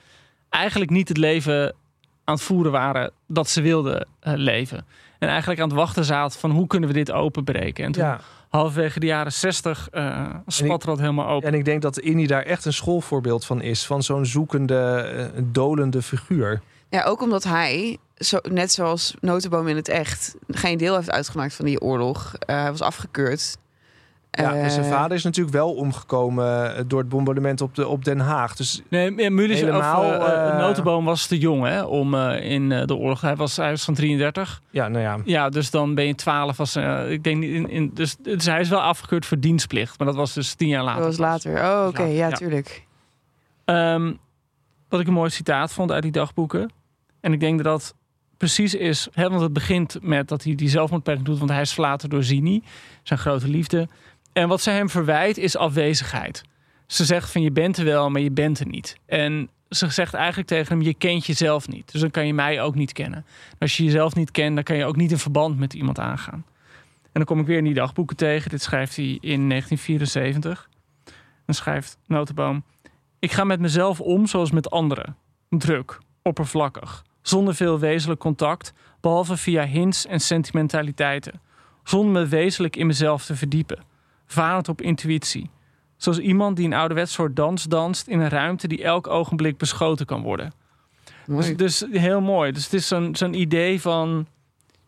eigenlijk niet het leven aan het voeren waren dat ze wilden eh, leven. En eigenlijk aan het wachten zaten van hoe kunnen we dit openbreken. En toen Ja. halverwege de jaren zestig uh, spatte dat helemaal open. En ik denk dat Inni daar echt een schoolvoorbeeld van is. Van zo'n zoekende, eh, dolende figuur. Ja, ook omdat hij, zo, net zoals Notenboom in het echt, geen deel heeft uitgemaakt van die oorlog. Eh, hij was afgekeurd. Ja, en zijn Eh, vader is natuurlijk wel omgekomen eh, door het bombardement op, de, op Den Haag. Dus Nee, ja, Helemaal, of, eh, eh, Notenboom was te jong hè, om eh, in eh, de oorlog. Hij was, hij was van 33. ja, nou ja. Ja, dus dan ben je 12. Als, eh, ik denk niet in, in, dus, dus hij is wel afgekeurd voor dienstplicht. Maar dat was dus tien jaar later. dat was later. Oh, oké. ja. tuurlijk. Ehm, wat ik een mooi citaat vond uit die dagboeken. En ik denk dat dat precies is, hè, want het begint met dat hij die zelfmoordpleging doet, want hij is verlaten door Zini, zijn grote liefde. En wat ze hem verwijt is afwezigheid. Ze zegt van je bent er wel, maar je bent er niet. En ze zegt eigenlijk tegen hem, je kent jezelf niet. Dus dan kan je mij ook niet kennen. Als je jezelf niet kent, dan kan je ook niet een verband met iemand aangaan. En dan kom ik weer in die dagboeken tegen. Dit schrijft hij in 1974. Dan schrijft Notenboom... Ik ga met mezelf om zoals met anderen. Druk, oppervlakkig, zonder veel wezenlijk contact... behalve via hints en sentimentaliteiten. Zonder me wezenlijk in mezelf te verdiepen. Varend op intuïtie. Zoals iemand die een ouderwets soort dans danst... in een ruimte die elk ogenblik beschoten kan worden. Dus, dus heel mooi. Dus het is zo'n zo'n idee van...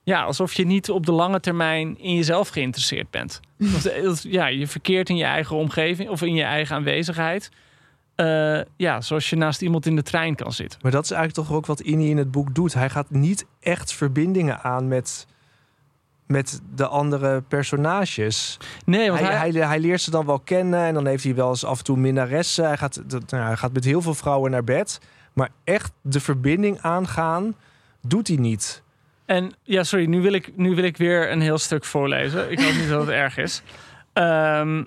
Ja, alsof je niet op de lange termijn in jezelf geïnteresseerd bent. Dat- dat- ja, je verkeert in je eigen omgeving of in je eigen aanwezigheid. Eh, ja, zoals je naast iemand in de trein kan zitten. Maar dat is eigenlijk toch ook wat Ini in het boek doet. Hij gaat niet echt verbindingen aan met, met de andere personages. Nee, want Hij, hij, hij, hij leert ze dan wel kennen en dan heeft hij wel eens af en toe minnaressen. Hij gaat, dat, nou, hij gaat met heel veel vrouwen naar bed. Maar echt de verbinding aangaan, doet hij niet. En ja, sorry, nu wil, ik, nu wil ik weer een heel stuk voorlezen. Ik hoop niet dat het erg is. Ehm,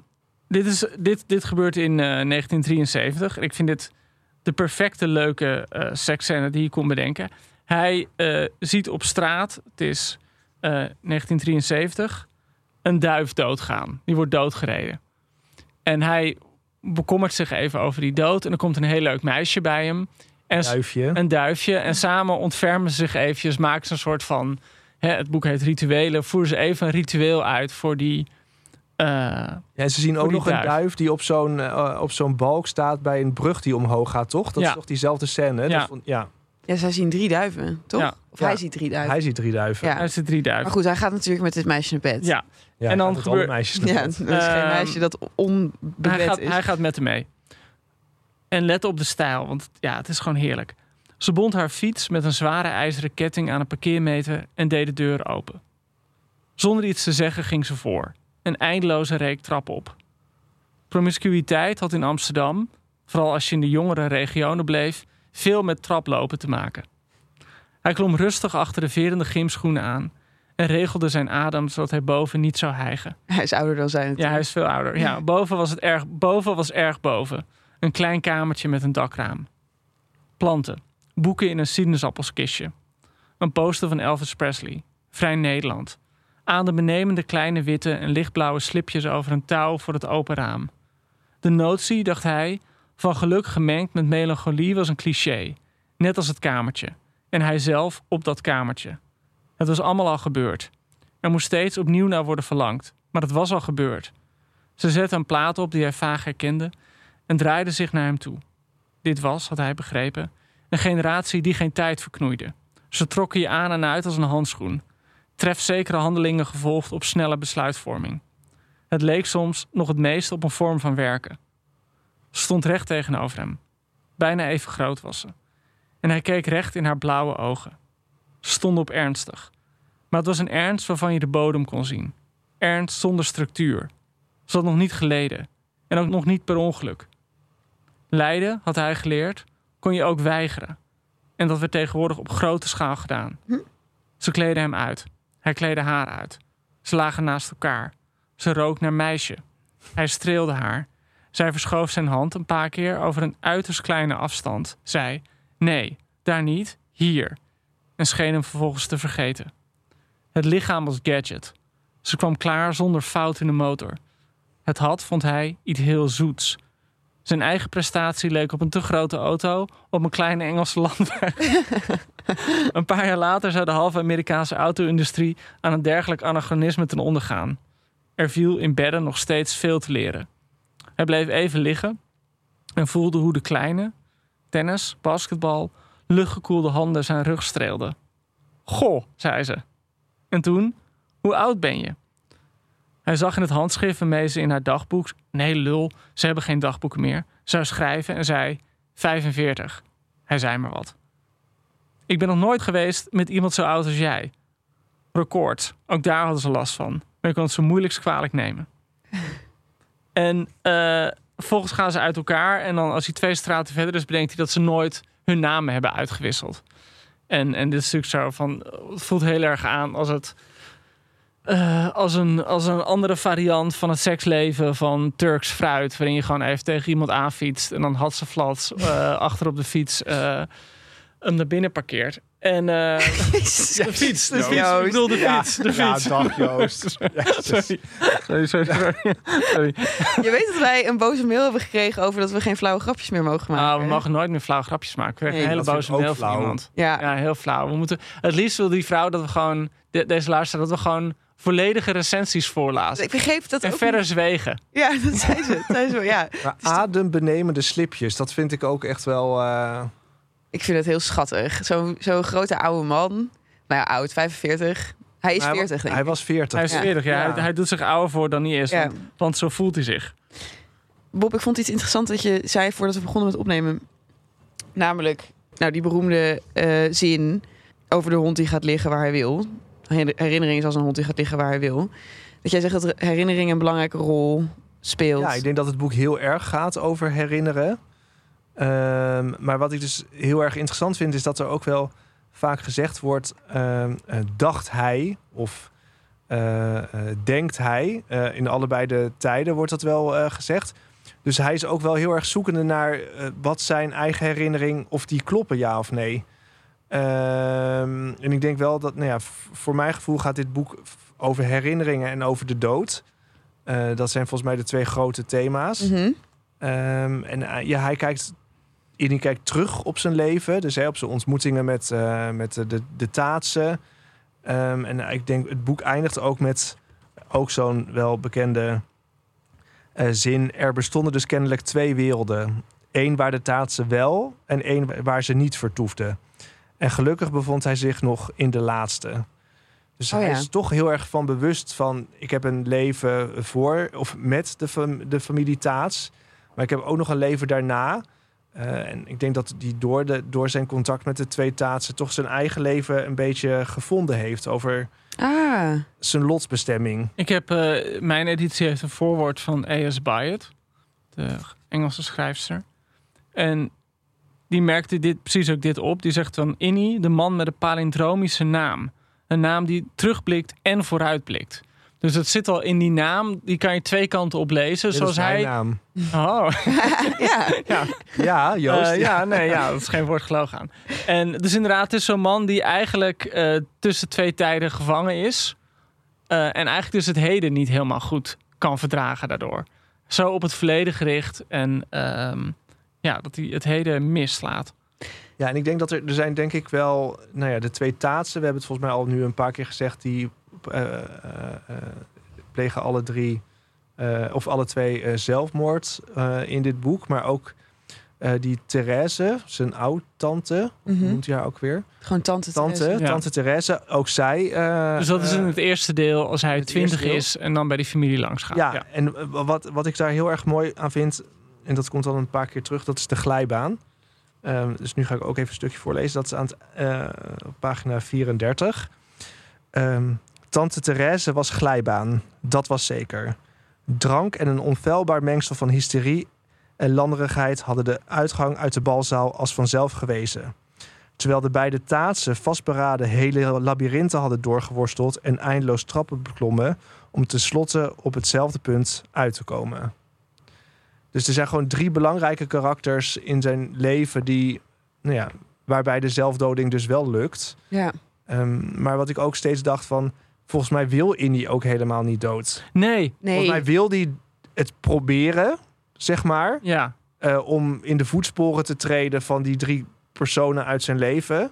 dit, is dit, dit gebeurt in eh, 1973. Ik vind dit de perfecte leuke eh seksscène die je kon bedenken. Hij eh, ziet op straat, het is eh, 1973, een duif doodgaan. Die wordt doodgereden. En hij bekommert zich even over die dood. En er komt een heel leuk meisje bij hem. En Duifje. een duifje. En samen ontfermen ze zich eventjes. Maken ze een soort van... Hè, het boek heet Rituelen. Voeren ze even een ritueel uit voor die... eh, Ja, en ze zien ook nog een duif. die op zo'n eh, op zo'n balk staat bij een brug die omhoog gaat, toch? Dat Ja. is toch diezelfde scène? Ja. Ja. Ja, zij zien drie duiven, toch? Ja. Of Ja. hij ziet drie duiven. Hij ziet drie duiven. Ja. uit de drie Maar duiven. goed, hij gaat natuurlijk met dit meisje naar bed. Ja, Ja, En dan gaat het alle gebeurt- meisjes naar Ja, bed. is geen Ehm, meisje dat hij onbewet gaat, is. hij gaat met hem mee. En let op de stijl, want ja, het is gewoon heerlijk. Ze bond haar fiets met een zware ijzeren ketting aan een parkeermeter en deed de deur open. Zonder iets te zeggen ging ze voor. Een eindeloze reek trap op. Promiscuïteit had in Amsterdam, vooral als je in de jongere regionen bleef, veel met traplopen te maken. Hij klom rustig achter de verende gymschoenen aan en regelde zijn adem zodat hij boven niet zou hijgen. Hij is ouder dan zij Ja, natuurlijk. hij is veel ouder. Ja, boven was het erg, boven was erg boven. Een klein kamertje met een dakraam. Planten. Boeken in een sinaasappelskistje. Een poster van Elvis Presley. Vrij Nederland. Aan de benemende kleine witte en lichtblauwe slipjes over een touw voor het open raam. De notie, dacht hij, van geluk gemengd met melancholie was een cliché. Net als het kamertje. En hij zelf op dat kamertje. Het was allemaal al gebeurd. Er moest steeds opnieuw naar worden verlangd. Maar het was al gebeurd. Ze zette een plaat op die hij vaag herkende en draaide zich naar hem toe. Dit was, had hij begrepen, een generatie die geen tijd verknoeide. Ze trokken je aan en uit als een handschoen. Trefzekere handelingen gevolgd op snelle besluitvorming. Het leek soms nog het meest op een vorm van werken. Ze stond recht tegenover hem. Bijna even groot was ze. En hij keek recht in haar blauwe ogen. Ze stonden op ernstig. Maar het was een ernst waarvan je de bodem kon zien. Ernst zonder structuur. Ze had nog niet geleden. En ook nog niet per ongeluk. Lijden, had hij geleerd, kon je ook weigeren. En dat werd tegenwoordig op grote schaal gedaan. Ze kleden hem uit. Hij kleedde haar uit. Ze lagen naast elkaar. Ze rook naar meisje. Hij streelde haar. Zij verschoof zijn hand een paar keer over een uiterst kleine afstand. Zei: Nee, daar niet, hier. En scheen hem vervolgens te vergeten. Het lichaam was gadget. Ze kwam klaar zonder fout in de motor. Het had, vond hij, iets heel zoets. Zijn eigen prestatie leek op een te grote auto op een kleine Engelse landweg. een paar jaar later zou de halve Amerikaanse auto-industrie aan een dergelijk anachronisme ten onder gaan. Er viel in bedden nog steeds veel te leren. Hij bleef even liggen en voelde hoe de kleine, tennis, basketbal, luchtgekoelde handen zijn rug streelden. Goh, zei ze. En toen, hoe oud ben je? Hij zag in het handschrift waarmee ze in haar dagboek... Nee, lul, ze hebben geen dagboeken meer. Zou schrijven en zei 45. Hij zei maar wat. Ik ben nog nooit geweest met iemand zo oud als jij. Record, ook daar hadden ze last van. Maar je kon het zo moeilijkst kwalijk nemen. en eh, vervolgens gaan ze uit elkaar. En dan als hij twee straten verder is, bedenkt hij dat ze nooit hun namen hebben uitgewisseld. En, en dit natuurlijk zo van, het voelt heel erg aan als het... eh, als, een, als een andere variant van het seksleven van Turks fruit. Waarin je gewoon even tegen iemand aanfietst. En dan had ze flats eh, achter op de fiets eh, hem naar binnen parkeert. En eh, de fiets, de fiets. Ik bedoel de fiets. De Ja, fiets. dag Joost. Sorry. Sorry, sorry, sorry. sorry. Je weet dat wij een boze mail hebben gekregen over dat we geen flauwe grapjes meer mogen maken. Ah, we mogen nooit meer flauw grapjes maken. We krijgen Nee, een hele boze mail van flauw. iemand. Ja. Ja, heel flauw. We moeten, het liefst wil die vrouw dat we gewoon, de- deze luisteraar, dat we gewoon volledige recensies voorlaten. Ik begreep dat En ook verder niet. zwegen. Ja, dat zei ze. Dat zei ze ja. Maar adembenemende slipjes, dat vind ik ook echt wel... eh, Ik vind het heel schattig. Zo'n zo'n grote oude man. Nou ja, oud, 45. Hij is hij, 40, denk hij ik. was 40. Hij is Ja. 40, ja. Ja. Hij, hij doet zich ouder voor dan hij is. Ja. Want, want zo voelt hij zich. Bob, ik vond iets interessant dat je zei voordat we begonnen met opnemen. Namelijk, nou, die beroemde eh, zin over de hond die gaat liggen waar hij wil. Her- Herinnering is als een hond die gaat liggen waar hij wil. Dat jij zegt dat herinnering een belangrijke rol speelt. Ja, ik denk dat het boek heel erg gaat over herinneren. Ehm, maar wat ik dus heel erg interessant vind, is dat er ook wel vaak gezegd wordt: ehm, eh, dacht hij of eh, eh, denkt hij. In allebei de tijden wordt dat wel gezegd. Dus hij is ook wel heel erg zoekende naar wat zijn eigen herinnering, of die kloppen, ja of nee. Ehm, en ik denk wel dat, nou ja, voor mijn gevoel gaat dit boek over herinneringen en over de dood. Dat zijn volgens mij de twee grote thema's. Mhm. En ja, hij kijkt, Innie kijkt terug op zijn leven. Dus hè, op zijn ontmoetingen met, eh, met de, de, taatsen. Ehm, en ik denk, het boek eindigt ook met ook zo'n wel bekende eh, zin. Er bestonden dus kennelijk twee werelden. Eén waar de taatsen wel en één waar ze niet vertoefden. En gelukkig bevond hij zich nog in de laatste. Dus Oh hij is toch heel erg van bewust van... ik heb een leven voor of met de, fam- de familie Taats... maar ik heb ook nog een leven daarna. Eh, en ik denk dat hij door, de, door zijn contact met de twee Taatsen... toch zijn eigen leven een beetje gevonden heeft... over Ah, zijn lotsbestemming. Ik heb, eh, mijn editie heeft een voorwoord van A.S. Byatt, de Engelse schrijfster. En die merkte dit, precies ook dit op. Die zegt van Innie, de man met een palindromische naam. Een naam die terugblikt en vooruitblikt. Dus het zit al in die naam, die kan je twee kanten op lezen. Dit is zoals mijn hij. naam. Oh, ja. ja. Ja, Joost. Eh, ja, nee, ja, dat is geen woord geloof aan. En dus inderdaad, het is zo'n man die eigenlijk eh, tussen twee tijden gevangen is. Eh, en eigenlijk dus het heden niet helemaal goed kan verdragen daardoor. Zo op het verleden gericht en ehm, ja, dat hij het heden mislaat. Ja, en ik denk dat er, er zijn denk ik wel, nou ja, de twee taatsen, we hebben het volgens mij al nu een paar keer gezegd, die plegen alle drie, eh, of alle twee eh, zelfmoord eh, in dit boek. Maar ook eh, die Therese, zijn oud-tante, hoe Mhm. noemt hij haar ook weer? Gewoon tante. Tante, Therese. Ja. tante Therese, ook zij. eh, Dus dat is in eh, het eerste deel als hij twintig is en dan bij die familie langs gaat. Ja, en eh, wat, wat ik daar heel erg mooi aan vind, en dat komt al een paar keer terug, dat is de glijbaan. Ehm, dus nu ga ik ook even een stukje voorlezen. Dat is aan het, eh, op pagina 34. Ehm, Tante Therese was glijbaan, dat was zeker. Drank en een onfeilbaar mengsel van hysterie en landerigheid hadden de uitgang uit de balzaal als vanzelf gewezen. Terwijl de beide taatsen vastberaden hele labyrinthen hadden doorgeworsteld en eindeloos trappen beklommen, om tenslotte op hetzelfde punt uit te komen. Dus er zijn gewoon drie belangrijke karakters in zijn leven die, nou ja, waarbij de zelfdoding dus wel lukt. Ja. Ehm, maar wat ik ook steeds dacht van, volgens mij wil Indy ook helemaal niet dood. Nee, Nee. Volgens mij wil hij het proberen, zeg maar, ja. eh, om in de voetsporen te treden van die drie personen uit zijn leven.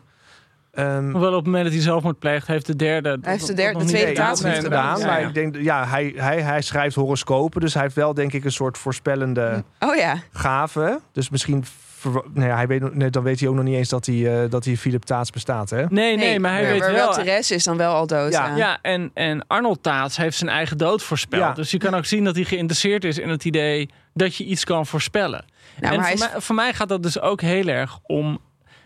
Ehm, Hoewel op het moment dat hij zelfmoord pleegt, heeft de derde... Hij heeft de derde- de tweede taal niet gedaan. Maar ik denk, ja, hij, hij, hij schrijft horoscopen. Dus hij heeft wel, denk ik, een soort voorspellende Oh ja. gave. Dus misschien, nou ja, hij weet, nog- nee, dan weet hij ook nog niet eens dat hij, eh, dat hij Philip Taats bestaat. Hè? Nee, nee, maar hij weet maar wel... Therese is dan wel al dood. Ja. Ja. Ja, en, en Arnold Taats heeft zijn eigen dood voorspeld. Ja. Dus je kan ook zien dat hij geïnteresseerd is in het idee dat je iets kan voorspellen. Nou, en voor, is- mij, voor mij gaat dat dus ook heel erg om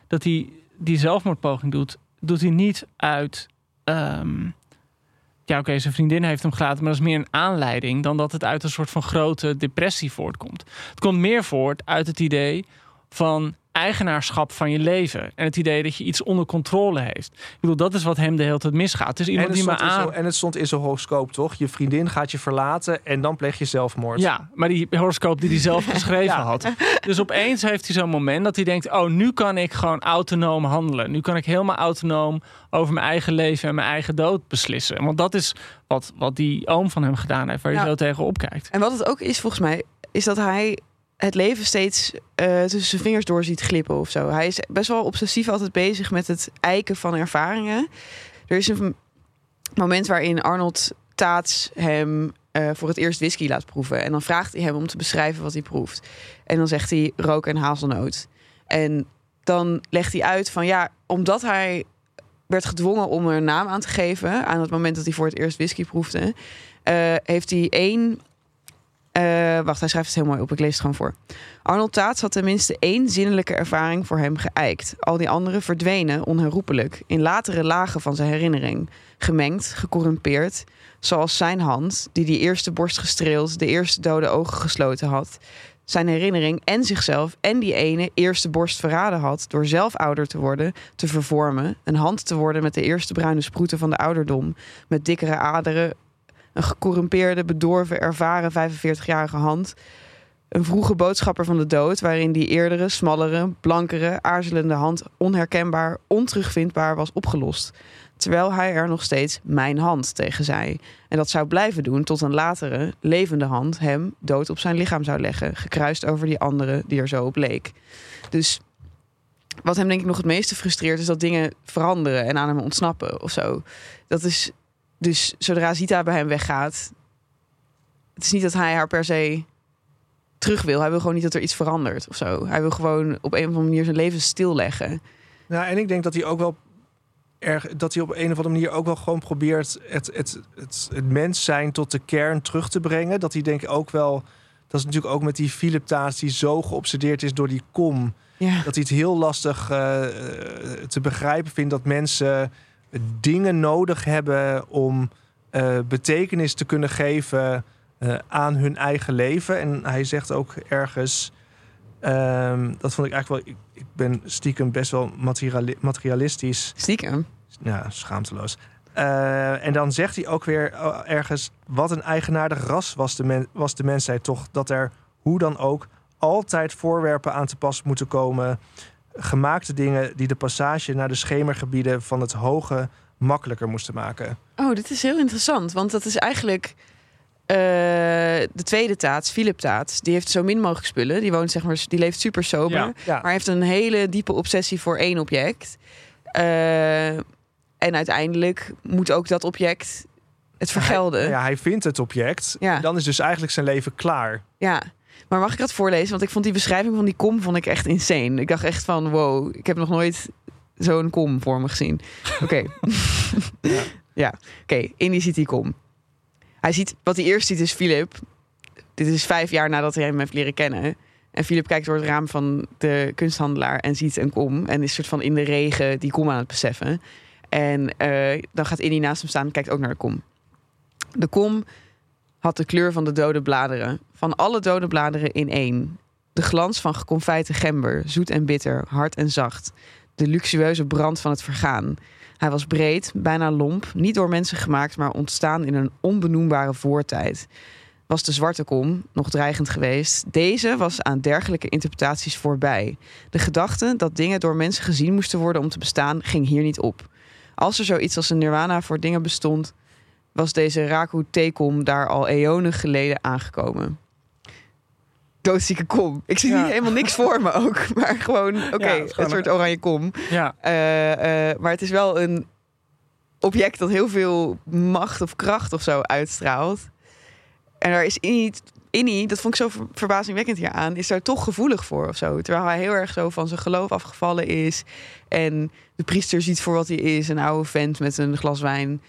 dat hij die zelfmoordpoging doet. Doet hij niet uit. ehm, ja, oké, zijn vriendin heeft hem gelaten, maar dat is meer een aanleiding dan dat het uit een soort van grote depressie voortkomt. Het komt meer voort uit het idee van eigenaarschap van je leven. En het idee dat je iets onder controle heeft. Ik bedoel, dat is wat hem de hele tijd misgaat. Het is iemand en, het die maar in aan... zo- en het stond in zijn horoscoop, toch? Je vriendin gaat je verlaten en dan pleeg je zelfmoord. Ja, maar die horoscoop die hij zelf geschreven had. Dus opeens heeft hij zo'n moment dat hij denkt... oh, nu kan ik gewoon autonoom handelen. Nu kan ik helemaal autonoom over mijn eigen leven en mijn eigen dood beslissen. Want dat is wat, wat die oom van hem gedaan heeft... waar je Ja. zo tegen opkijkt. En wat het ook is volgens mij, is dat hij het leven steeds eh, tussen zijn vingers door ziet glippen of zo. Hij is best wel obsessief altijd bezig met het eiken van ervaringen. Er is een moment waarin Arnold Taats hem eh, voor het eerst whisky laat proeven. En dan vraagt hij hem om te beschrijven wat hij proeft. En dan zegt hij rook en hazelnoot. En dan legt hij uit van ja, omdat hij werd gedwongen om er een naam aan te geven... aan het moment dat hij voor het eerst whisky proefde... eh, heeft hij één eh, wacht, hij schrijft het heel mooi op. Ik lees het gewoon voor. Arnold Taats had tenminste één zinnelijke ervaring voor hem geëikt. Al die anderen verdwenen onherroepelijk in latere lagen van zijn herinnering. Gemengd, gecorrumpeerd, zoals zijn hand, die die eerste borst gestreeld, de eerste dode ogen gesloten had. Zijn herinnering en zichzelf en die ene eerste borst verraden had door zelf ouder te worden, te vervormen, een hand te worden met de eerste bruine sproeten van de ouderdom, met dikkere aderen, een gecorrumpeerde, bedorven, ervaren 45-jarige hand. Een vroege boodschapper van de dood, waarin die eerdere, smallere, blankere, aarzelende hand onherkenbaar, onterugvindbaar was opgelost. Terwijl hij er nog steeds mijn hand tegen zei. En dat zou blijven doen tot een latere, levende hand hem dood op zijn lichaam zou leggen, gekruist over die andere die er zo op leek. Dus wat hem denk ik nog het meeste frustreert, is dat dingen veranderen en aan hem ontsnappen of zo. Dat is dus zodra Zita bij hem weggaat, het is niet dat hij haar per se terug wil. Hij wil gewoon niet dat er iets verandert of zo. Hij wil gewoon op een of andere manier zijn leven stilleggen. Nou, en ik denk dat hij ook wel erg dat hij op een of andere manier ook wel gewoon probeert het, het, het, het mens zijn tot de kern terug te brengen. Dat hij denk ik ook wel. Dat is natuurlijk ook met die Philip Taas die zo geobsedeerd is door die kom. Ja. Dat hij het heel lastig eh, te begrijpen vindt dat mensen dingen nodig hebben om eh, betekenis te kunnen geven eh, aan hun eigen leven. En hij zegt ook ergens. ehm, dat vond ik eigenlijk wel. Ik, ik ben stiekem best wel materiali- materialistisch. Stiekem. Ja, schaamteloos. Eh, en dan zegt hij ook weer ergens... wat een eigenaardig ras was de, men, was de mensheid toch... dat er, hoe dan ook, altijd voorwerpen aan te pas moeten komen... gemaakte dingen die de passage naar de schemergebieden... van het hoge makkelijker moesten maken. Oh, dit is heel interessant. Want dat is eigenlijk eh, de tweede taats, Philip Taats. Die heeft zo min mogelijk spullen. Die woont zeg maar, die leeft super sober. Ja. Ja. Maar heeft een hele diepe obsessie voor één object. Eh, en uiteindelijk moet ook dat object het vergelden. Hij, ja, hij vindt het object. Ja. En dan is dus eigenlijk zijn leven klaar. Ja, maar mag ik dat voorlezen? Want ik vond die beschrijving van die kom vond ik echt insane. Ik dacht echt van, wow, ik heb nog nooit zo'n kom voor me gezien. Oké. Ja. ja, oké. Indy ziet die kom. Hij ziet, wat hij eerst ziet is Philip. Dit is vijf jaar nadat hij hem heeft leren kennen. En Philip kijkt door het raam van de kunsthandelaar en ziet een kom. En is soort van in de regen die kom aan het beseffen. En eh, dan gaat Indy naast hem staan en kijkt ook naar de kom. De kom had de kleur van de dode bladeren. Van alle dode bladeren in één. De glans van geconfijte gember, zoet en bitter, hard en zacht. De luxueuze brand van het vergaan. Hij was breed, bijna lomp, niet door mensen gemaakt, maar ontstaan in een onbenoembare voortijd. Was de zwarte kom nog dreigend geweest? Deze was aan dergelijke interpretaties voorbij. De gedachte dat dingen door mensen gezien moesten worden om te bestaan, ging hier niet op. Als er zoiets als een nirwana voor dingen bestond, was deze Raku Tekom daar al eonen geleden aangekomen. Doodzieke kom. Ik zie Ja. niet helemaal niks voor me ook. Maar gewoon, oké, Ja, een soort oranje kom. Ja, Eh, eh, maar het is wel een object dat heel veel macht of kracht of zo uitstraalt. En daar is Innie, Innie dat vond ik zo ver- verbazingwekkend hier aan, is daar toch gevoelig voor of zo. Terwijl hij heel erg zo van zijn geloof afgevallen is. En de priester ziet voor wat hij is, een oude vent met een glas wijn.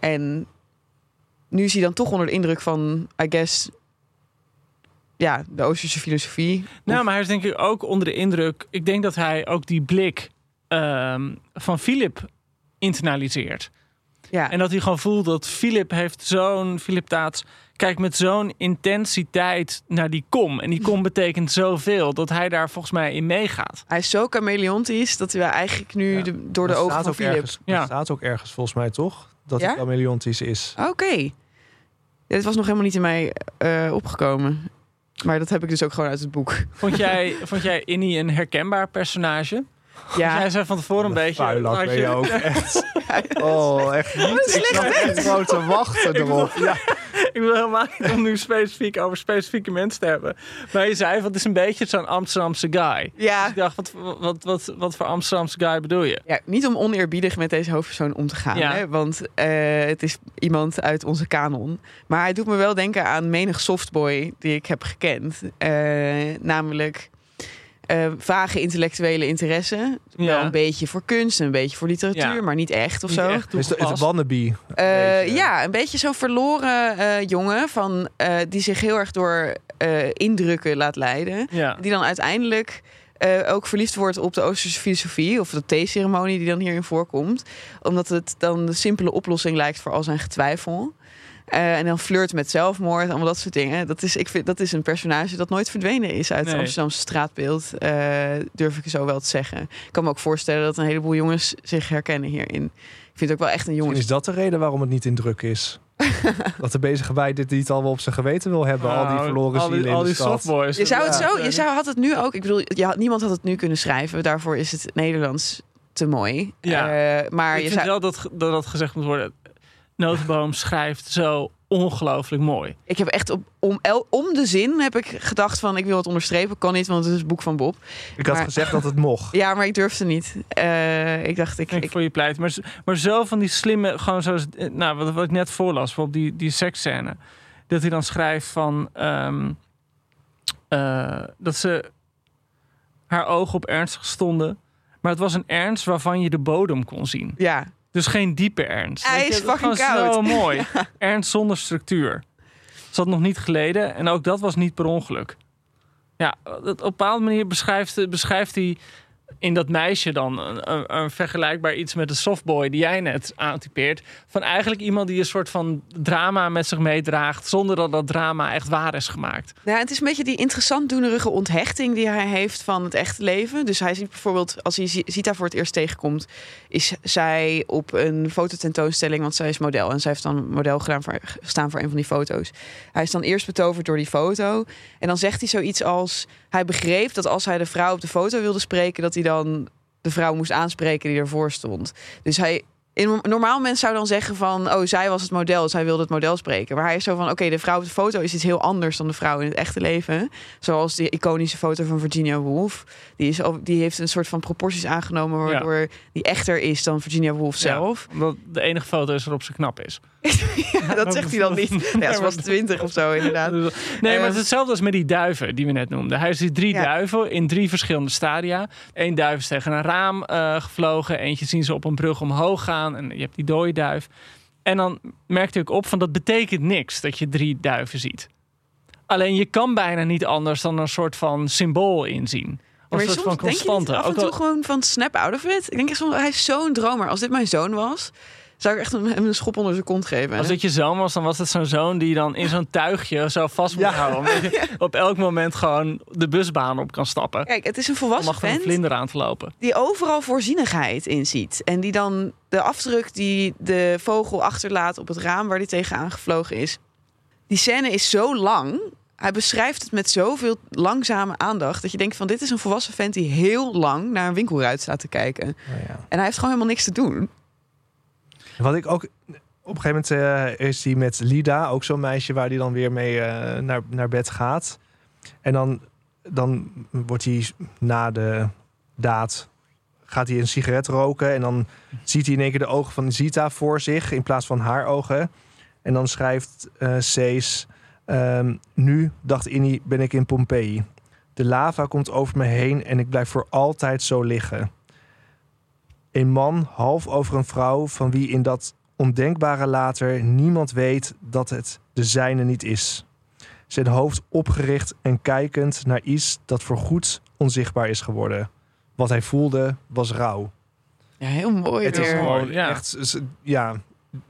En nu is hij dan toch onder de indruk van, I guess, ja, de Oosterse filosofie. Nou, Of- maar hij is denk ik ook onder de indruk. Ik denk dat hij ook die blik ehm, van Philip internaliseert. Ja. En dat hij gewoon voelt dat Philip heeft zo'n... Philip Taats kijkt met zo'n intensiteit naar die kom. En die kom betekent zoveel dat hij daar volgens mij in meegaat. Hij is zo chameleontisch dat hij eigenlijk nu Ja. de- door de ogen staat van ook Philip... Ergens, Ja. Dat staat ook ergens volgens mij toch? Dat Ja? hij chameleontisch is. Oké. Dit was nog helemaal niet in mij eh, opgekomen. Maar dat heb ik dus ook gewoon uit het boek. Vond jij, vond jij Innie een herkenbaar personage? Ja, Jij zei van tevoren een beetje... Vuilak ben je ook echt. Oh, echt niet. Ik zat echt gewoon te wachten erop. Ja. Ik wil helemaal niet om nu specifiek over specifieke mensen te hebben. Maar je zei, het is een beetje zo'n Amsterdamse guy. Dus ja. ik dacht, wat, wat, wat, wat voor Amsterdamse guy bedoel je? Ja, niet om oneerbiedig met deze hoofdpersoon om te gaan. Ja. Hè? Want eh, het is iemand uit onze kanon. Maar hij doet me wel denken aan menig softboy die ik heb gekend. Eh, namelijk eh, vage intellectuele interesse. Wel een beetje voor kunst, een beetje voor literatuur, Ja. maar niet echt of Niet zo. echt Is het, wannabe? Eh, ja, een beetje zo'n verloren eh, jongen van, eh, die zich heel erg door eh, indrukken laat leiden. Ja. Die dan uiteindelijk eh, ook verliefd wordt op de Oosterse filosofie of de theeceremonie die dan hierin voorkomt. Omdat het dan de simpele oplossing lijkt voor al zijn getwijfel. Eh, en dan flirt met zelfmoord, allemaal dat soort dingen. Dat is, ik vind, dat is een personage dat nooit verdwenen is uit het Nee. Amsterdamse straatbeeld. eh, durf ik zo wel te zeggen. Ik kan me ook voorstellen dat een heleboel jongens zich herkennen hierin. Ik vind het ook wel echt een jongens... is dat de reden waarom het niet in druk is. dat de bezige bij dit niet al wel op zijn geweten wil hebben. al die Nou, verloren al zielen al in de die stad. softboys. Je zou het Ja. zo, je zou had het nu ook. Ik bedoel, ja, niemand had het nu kunnen schrijven. Daarvoor is het Nederlands te mooi. Ja. Eh, maar ik je vind zou, wel dat dat gezegd moet worden. Notenboom schrijft zo ongelooflijk mooi. ik heb echt op, om, el- om de zin heb ik gedacht van ik wil het onderstrepen. Kan niet, want het is het boek van Bob. Ik had Maar- gezegd dat het mocht. Ja, maar ik durfde niet. Eh, ik dacht, ik, Ik, ik, voor je pleit. Maar, maar zo van die slimme, gewoon zoals, eh, nou, wat, wat ik net voorlas, bijvoorbeeld die, die seksscène. Dat hij dan schrijft van, ehm, eh, dat ze haar ogen op ernstig stonden. Maar het was een ernst waarvan je de bodem kon zien. ja, Dus geen diepe ernst. Hij is dat fucking koud. Zo mooi. Ernst zonder structuur. Ze had nog niet geleden en ook dat was niet per ongeluk. Ja, op een bepaalde manier beschrijft, beschrijft hij in dat meisje dan een, een, vergelijkbaar iets met de softboy die jij net aantypeert. Van eigenlijk iemand die een soort van drama met zich meedraagt zonder dat dat drama echt waar is gemaakt. Nou, het is een beetje die interessant doenerige onthechting die hij heeft van het echte leven. Dus hij ziet bijvoorbeeld, als hij Zi- Zita voor het eerst tegenkomt, is zij op een fototentoonstelling, want zij is model en zij heeft dan model gedaan voor, staan voor een van die foto's. Hij is dan eerst betoverd door die foto en dan zegt hij zoiets als, hij begreep dat als hij de vrouw op de foto wilde spreken, dat hij dan de vrouw moest aanspreken die ervoor stond. Dus hij in normaal mens zou dan zeggen van, oh, zij was het model, zij wilde het model spreken. Maar hij is zo van, oké, de vrouw op de foto is iets heel anders dan de vrouw in het echte leven. Zoals die iconische foto van Virginia Woolf. Die, is, die heeft een soort van proporties aangenomen, waardoor die echter is dan Virginia Woolf zelf. Ja, omdat de enige foto is waarop ze knap is. Ja, dat zegt hij dan niet. Ja, ze was twintig of zo, inderdaad. Nee, maar het is hetzelfde als met die duiven die we net noemden. Hij ziet drie Ja. duiven in drie verschillende stadia. Eén duif is tegen een raam eh, gevlogen. Eentje zien ze op een brug omhoog gaan. En je hebt die dode duif. En dan merkt hij ook op van dat betekent niks dat je drie duiven ziet. Alleen je kan bijna niet anders dan een soort van symbool inzien. Of Maar een soort soms van denk je constante. af en Ook toe al- gewoon van snap out of it. Ik denk soms, hij is zo'n dromer. Als dit mijn zoon was, zou ik echt hem hem een schop onder zijn kont geven. Als dit je zoon was, dan was het zo'n zoon die dan in zo'n tuigje zo vast moet Ja. houden. Omdat je op elk moment gewoon de busbaan op kan stappen. Kijk, het is een volwassen een vent vlinder aan te lopen. die overal voorzienigheid in ziet. En die dan de afdruk die de vogel achterlaat op het raam waar hij tegenaan gevlogen is. Die scène is zo lang. Hij beschrijft het met zoveel langzame aandacht. Dat je denkt van dit is een volwassen vent die heel lang naar een winkelruit staat te kijken. Ja. En hij heeft gewoon helemaal niks te doen. Wat ik ook... Op een gegeven moment eh, is hij met Lida, ook zo'n meisje waar hij dan weer mee eh, naar, naar bed gaat. En dan, dan wordt hij na de daad, gaat hij een sigaret roken. En dan ziet hij in één keer de ogen van Zita voor zich in plaats van haar ogen. En dan schrijft ehm, nu, dacht Innie, ben ik in Pompeii. De lava komt over me heen en ik blijf voor altijd zo liggen. Een man half over een vrouw van wie in dat ondenkbare later niemand weet dat het de zijne niet is. Zijn hoofd opgericht en kijkend naar iets dat voorgoed onzichtbaar is geworden. Wat hij voelde was rouw. Ja, heel mooi Het is gewoon Ja. echt, ja,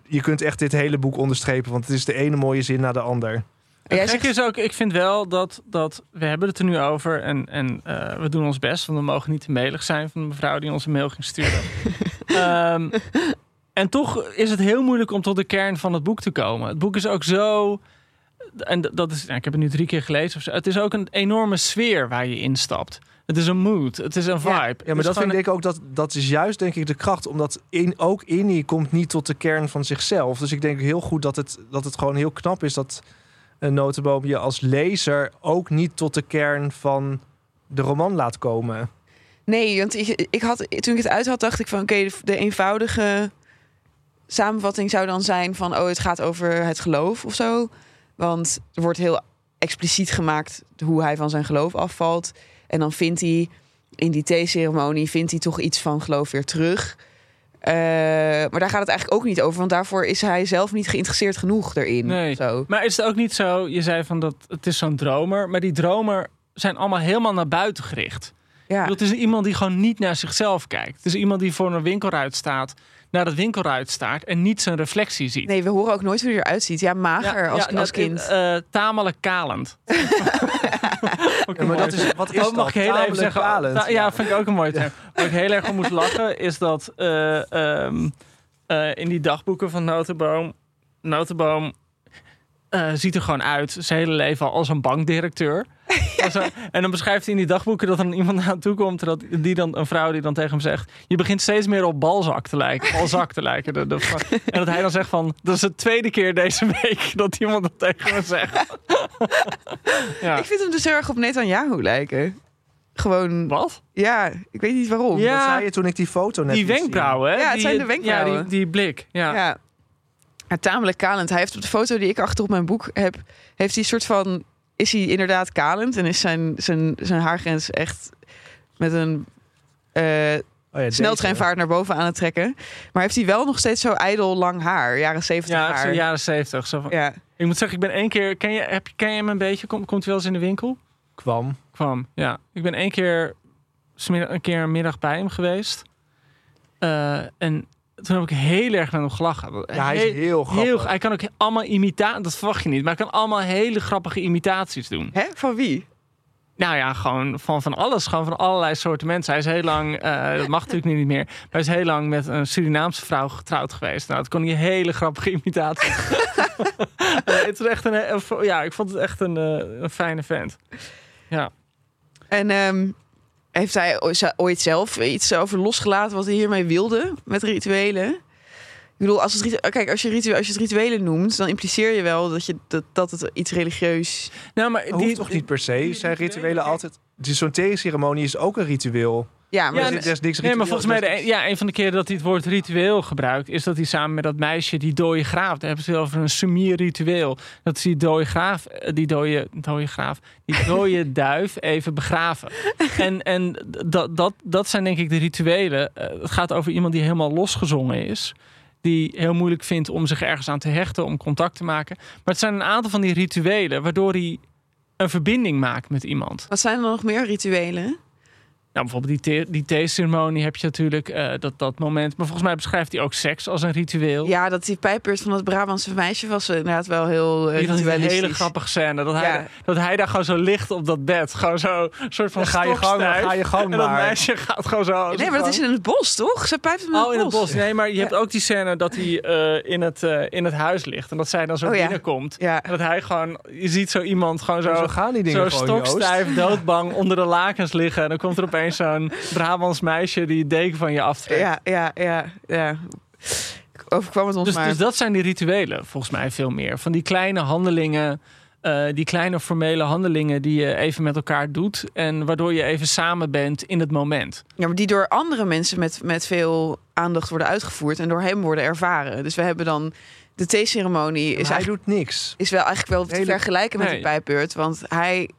je kunt echt dit hele boek onderstrepen, want het is de ene mooie zin na de ander. Zegt- is ook, ik vind wel dat, dat we hebben het er nu over en, en eh, we doen ons best, want we mogen niet te melig zijn van de mevrouw die ons een mail ging sturen. Ehm, en toch is het heel moeilijk om tot de kern van het boek te komen. Het boek is ook zo, en dat is, nou, ik heb het nu drie keer gelezen of zo. Het is ook een enorme sfeer waar je instapt. Het is een mood, het is een vibe. Ja. Ja, maar dat vind ik ook, dat, dat is juist denk ik de kracht. Omdat in, ook Innie komt niet tot de kern van zichzelf. Dus ik denk heel goed dat het, dat het gewoon heel knap is dat notenboom je als lezer ook niet tot de kern van de roman laat komen. Nee, want ik, ik had, toen ik het uit had, dacht ik van... oké, de, eenvoudige samenvatting zou dan zijn van... oh, het gaat over het geloof of zo. Want er wordt heel expliciet gemaakt hoe hij van zijn geloof afvalt. En dan vindt hij in die theeceremonie... vindt hij toch iets van geloof weer terug. Eh, maar daar gaat het eigenlijk ook niet over. Want daarvoor is hij zelf niet geïnteresseerd genoeg erin. Nee. Zo. Maar is het ook niet zo, je zei van dat het is zo'n dromer, maar die dromer zijn allemaal helemaal naar buiten gericht. Ja. Het is iemand die gewoon niet naar zichzelf kijkt. Het is iemand die voor een winkelruit staat, naar het winkelruit staart en niet zijn reflectie ziet. Nee, we horen ook nooit hoe hij eruit ziet. Ja, mager als, als net, kind. eh, tamelijk kalend. Ja, maar dat is, wat is Oh, mag dat? ik heel even Tamelijk zeggen? kalend. Ta- ja, vind ik ook een mooi term. Waar ik heel erg om moet lachen is dat eh, ehm, eh, in die dagboeken van Notenboom, Notenboom eh, ziet er gewoon uit zijn hele leven al als een bankdirecteur. En dan beschrijft hij in die dagboeken dat er iemand aan toe komt, dat die dan een vrouw die dan tegen hem zegt: je begint steeds meer op balzak te lijken, balzak te lijken. De, de- en dat hij dan zegt van: dat is de tweede keer deze week dat iemand dat tegen me zegt. ja. Ik vind hem dus heel erg op Netanyahu lijken. Gewoon, Wat? ja, ik weet niet waarom. Ja. Dat zei je toen ik die foto net Die wenkbrauwen, hè? Ja, het Die- zijn de wenkbrauwen. Ja, die, die blik. Ja. Ja. Ja, tamelijk kalend. Hij heeft op de foto die ik achter op mijn boek heb, heeft hij een soort van, is hij inderdaad kalend en is zijn, zijn, zijn haargrens echt met een eh, Oh ja, deze. sneltreinvaart naar boven aan het trekken. Maar heeft hij wel nog steeds zo ijdel lang haar, jaren zeventig Ja, haar. zo jaren zeventig. Zo van- Ja. Ik moet zeggen, ik ben één keer... Ken je, heb, je- ken je hem een beetje? Kom, komt hij wel eens in de winkel? kwam. Kwam, ja. Ik ben één keer, smiddag- een keer een middag bij hem geweest. Eh, en toen heb ik heel erg met hem gelachen. Ja, hij is heel grappig. Heel, hij kan ook allemaal imitaties, dat verwacht je niet, maar hij kan allemaal hele grappige imitaties doen. Hè? Van wie? Nou ja, gewoon van, van alles. Gewoon van allerlei soorten mensen. Hij is heel lang, eh, dat mag natuurlijk nu niet meer, maar hij is heel lang met een Surinaamse vrouw getrouwd geweest. Nou, dat kon hij hele grappige imitaties. Eh, het is echt een, een- ja, ik vond het echt een, eh, een fijne vent. Ja. En ehm, heeft hij ooit zelf iets over losgelaten wat hij hiermee wilde met rituelen? Ik bedoel, als, het, ritu- kijk, als, je als je het rituelen noemt, dan impliceer je wel dat, je, dat, dat het iets religieus... Nou, maar Dat hoeft toch niet per se? Zijn rituelen altijd... Dus zo'n theeceremonie is ook een ritueel. Ja, maar Ja, er is, is niks Nee, maar volgens mij, is- de, ja, een van de keren dat hij het woord ritueel gebruikt, is dat hij samen met dat meisje die dode graaf, daar hebben ze het over een sumir-ritueel. Dat is die dode graaf, eh, die dode, dode graaf, die dode duif even begraven. En, en dat, dat, dat zijn denk ik de rituelen. Eh, Het gaat over iemand die helemaal losgezongen is. Die heel moeilijk vindt om zich ergens aan te hechten, om contact te maken. Maar het zijn een aantal van die rituelen waardoor hij een verbinding maakt met iemand. wat zijn er nog meer rituelen? Nou, bijvoorbeeld die, thee- die theeceremonie heb je natuurlijk, eh, dat, dat moment. Maar volgens mij beschrijft hij ook seks als een ritueel. Ja, dat die pijpbeurt van dat Brabantse meisje was inderdaad wel heel uh, Die dat een hele grappige scène. Dat hij, dat hij daar gewoon zo ligt op dat bed. Gewoon zo, een soort van ga je gang, ga je gang En dat maar. meisje gaat gewoon zo. Nee, maar dat is in het bos, toch? Ze pijpt hem in Oh, het in het bos. bos. Nee, maar je hebt ook die scène dat hij eh, in, het, eh, in het huis ligt. En dat zij dan zo Oh, binnenkomt. Ja. En dat hij gewoon... Je ziet zo iemand gewoon zo... Zo gaan die Zo dingen gewoon, Joost. stokstijf, doodbang, onder de lakens liggen. En dan komt er opeens zo'n Brabants meisje die het deken van je aftrekt. Ja, ja, ja, ja. Overkwam het ons Dus, maar. dus dat zijn die rituelen, volgens mij veel meer. Van die kleine handelingen, eh, die kleine formele handelingen die je even met elkaar doet. En waardoor je even samen bent in het moment. Ja, maar die door andere mensen met, met veel aandacht worden uitgevoerd en door hem worden ervaren. Dus we hebben dan de theeceremonie is, hij doet niks. is wel eigenlijk wel te Hele- vergelijken met Nee. pijpbeurt. Want hij,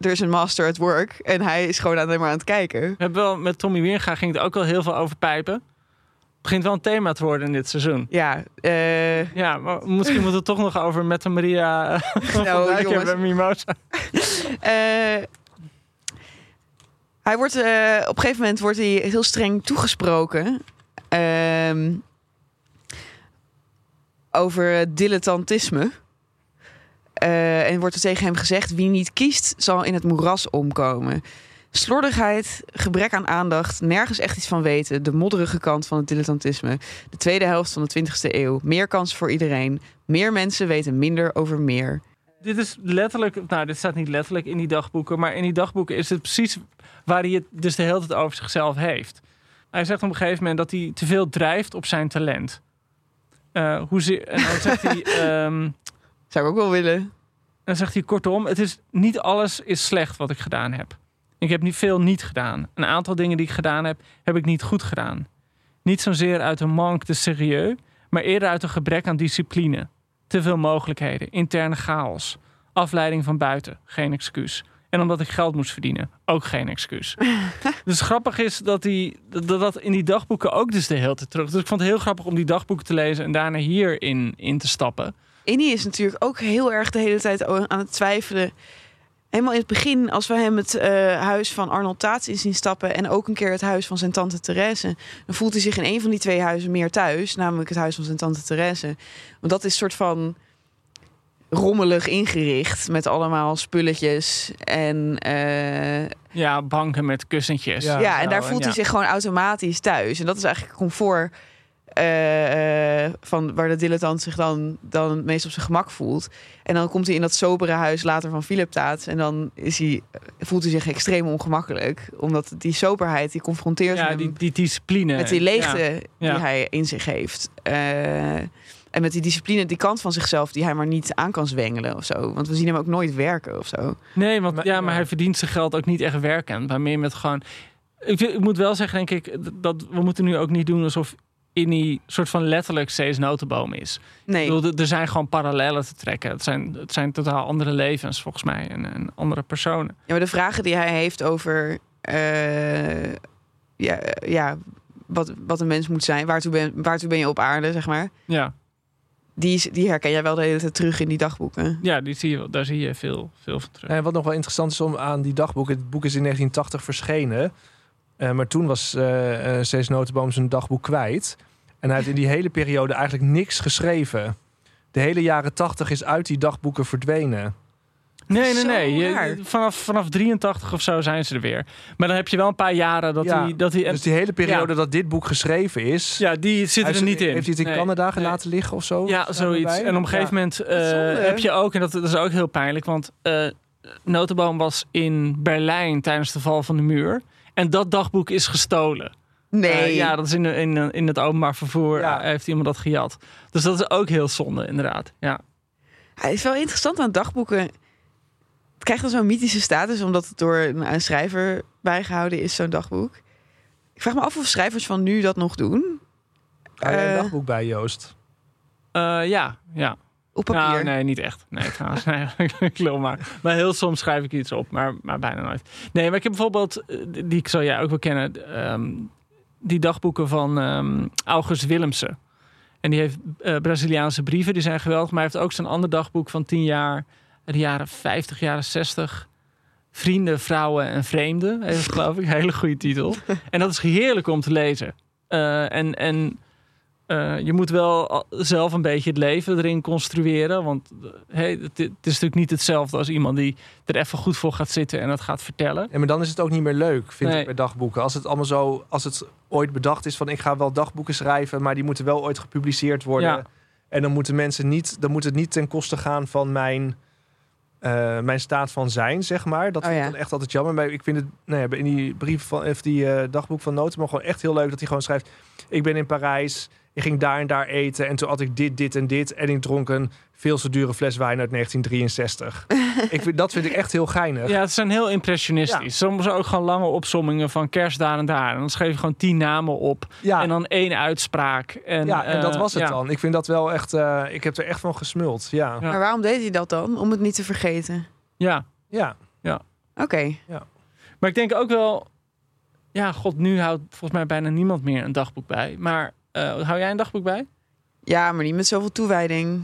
er is een master at work en hij is gewoon alleen maar aan het kijken. We hebben wel, met Tommy Wieringa ging het ook wel heel veel over pijpen. Het begint wel een thema te worden in dit seizoen. Ja, eh, Ja, maar misschien moeten we het toch nog over met de Maria eh, Nou, jongens. hebben, Mimosa. eh, hij wordt op een gegeven moment wordt hij heel streng toegesproken. Ehm, over dilettantisme. Eh, en wordt er tegen hem gezegd: wie niet kiest, zal in het moeras omkomen. Slordigheid, gebrek aan aandacht, nergens echt iets van weten. De modderige kant van het dilettantisme. De tweede helft van de 20e eeuw. Meer kans voor iedereen. Meer mensen weten minder over meer. Dit is letterlijk, nou, dit staat niet letterlijk in die dagboeken, maar in die dagboeken is het precies waar hij het dus de hele tijd over zichzelf heeft. Hij zegt op een gegeven moment dat hij te veel drijft op zijn talent. Eh, hoe ze, en dan zegt hij, ehm, Zou ik ook wel willen. dan zegt hij kortom, het is niet alles is slecht wat ik gedaan heb. Ik heb niet veel niet gedaan. Een aantal dingen die ik gedaan heb, heb ik niet goed gedaan. Niet zozeer uit een manque de serieus, maar eerder uit een gebrek aan discipline. Te veel mogelijkheden, interne chaos, afleiding van buiten, geen excuus. En omdat ik geld moest verdienen, ook geen excuus. dus grappig is dat, die, dat dat in die dagboeken ook dus de hele tijd terug. Dus ik vond het heel grappig om die dagboeken te lezen en daarna hierin in te stappen. Innie is natuurlijk ook heel erg de hele tijd aan het twijfelen. Helemaal in het begin, als we hem het eh, huis van Arnold Taats in zien stappen... en ook een keer het huis van zijn tante Therese... dan voelt hij zich in een van die twee huizen meer thuis. Namelijk het huis van zijn tante Therese. Want dat is een soort van rommelig ingericht... met allemaal spulletjes en... eh, Ja, banken met kussentjes. Ja. ja, en daar voelt hij ja. zich gewoon automatisch thuis. En dat is eigenlijk comfort eh, eh, van waar de dilettant zich dan, dan het meest op zijn gemak voelt. En dan komt hij in dat sobere huis later van Philip Taats. En dan is hij, voelt hij zich extreem ongemakkelijk. Omdat die soberheid, die confronteert Ja, hem die, die discipline. met die leegte Ja. die Ja. hij in zich heeft. Eh, en met die discipline, die kant van zichzelf die hij maar niet aan kan zwengelen of zo. Want we zien hem ook nooit werken of zo. Nee, want Maar- ja, maar hij verdient zijn geld ook niet echt werkend. Maar meer met gewoon. Ik, ik moet wel zeggen, denk ik, dat we moeten nu ook niet doen alsof Innie soort van letterlijk Cees Notenboom is. Nee. Ik bedoel, er- zijn gewoon parallellen te trekken. Het zijn, het zijn totaal andere levens volgens mij en, en andere personen. Ja, maar de vragen die hij heeft over eh, ja, ja, wat, wat een mens moet zijn, waartoe ben, waartoe ben je op aarde, zeg maar. Ja, Die, is- die herken jij wel de hele tijd terug in die dagboeken. ja die zie je, wel- daar zie je veel, veel van terug. En wat nog wel interessant is om aan die dagboeken. Het boek is in 1980 verschenen. Eh, maar toen was eh eh, Cees Notenboom zijn dagboek kwijt. En hij heeft in die hele periode eigenlijk niks geschreven. De hele jaren 80 is uit die dagboeken verdwenen. Nee, nee, nee. Je- vanaf, vanaf 83 of zo zijn ze er weer. Maar dan heb je wel een paar jaren dat Ja, hij... Dat hij en, dus die hele periode dat dit boek geschreven is. ja, die zitten hij er heeft- niet in. Heeft hij het in Nee, Canada nee. laten liggen of zo? Ja, zoiets. erbij? En op een gegeven Ja. moment eh, zonde. heb je ook, en dat, dat is ook heel pijnlijk, want eh Notenboom was in Berlijn tijdens de val van de muur. En dat dagboek is gestolen. Nee. Eh, ja, dat is in, de- in, in het openbaar vervoer Ja. eh, heeft iemand dat gejat. Dus dat is ook heel zonde, inderdaad. Ja. Het is wel interessant aan dagboeken. Het krijgt dan zo'n mythische status, omdat het door een, een schrijver bijgehouden is, zo'n dagboek. Ik vraag me af of schrijvers van nu dat nog doen. Jij een Eh, dagboek bij, Joost? Eh, ja, ja. Op papier. Nou, nee, niet echt. Nee, trouwens. Nee, ik lul maar. Maar heel soms schrijf ik iets op, maar, maar bijna nooit. Nee, maar ik heb bijvoorbeeld, eh, die ik zal jij ook wel kennen, ehm, die dagboeken van ehm, August Willemsen. En die heeft eh, Braziliaanse brieven, die zijn geweldig. Maar hij heeft ook zijn ander dagboek van 10 jaar, de jaren 50, jaren 60. Vrienden, vrouwen en vreemden, heet het, geloof ik. Hele goede titel. En dat is heerlijk om te lezen. Eh, en en eh, je moet wel al- zelf een beetje het leven erin construeren. Want eh, hey, het, het is natuurlijk niet hetzelfde als iemand die er even goed voor gaat zitten en dat gaat vertellen. Ja, maar dan is het ook niet meer leuk, vind Nee. ik, bij dagboeken. Als het allemaal zo, als het ooit bedacht is van ik ga wel dagboeken schrijven, maar die moeten wel ooit gepubliceerd worden. Ja. En dan moeten mensen niet, dan moet het niet ten koste gaan van mijn, eh, mijn staat van zijn, zeg maar. Dat Oh, vind ik ja. dan echt altijd jammer. Maar ik vind het, nou ja, in die brief van, of die eh, dagboek van Noten, maar gewoon echt heel leuk dat hij gewoon schrijft: ik ben in Parijs. Ik ging daar en daar eten en toen had ik dit, dit en dit. En ik dronk een veel te dure fles wijn uit 1963. ik vind, dat vind ik echt heel geinig. Ja, het zijn heel impressionistisch. Soms ook gewoon lange opsommingen van kerst daar en daar. En dan schreef je gewoon tien namen op Ja. en dan één uitspraak. En, ja, en dat eh, was het ja. dan. Ik vind dat wel echt. eh, ik heb er echt van gesmuld. Ja. Ja. Maar waarom deed hij dat dan? Om het niet te vergeten. Ja, Ja. Oké. maar ik denk ook wel... Ja, god, nu houdt volgens mij bijna niemand meer een dagboek bij. Maar eh, hou jij een dagboek bij? Ja, maar niet met zoveel toewijding.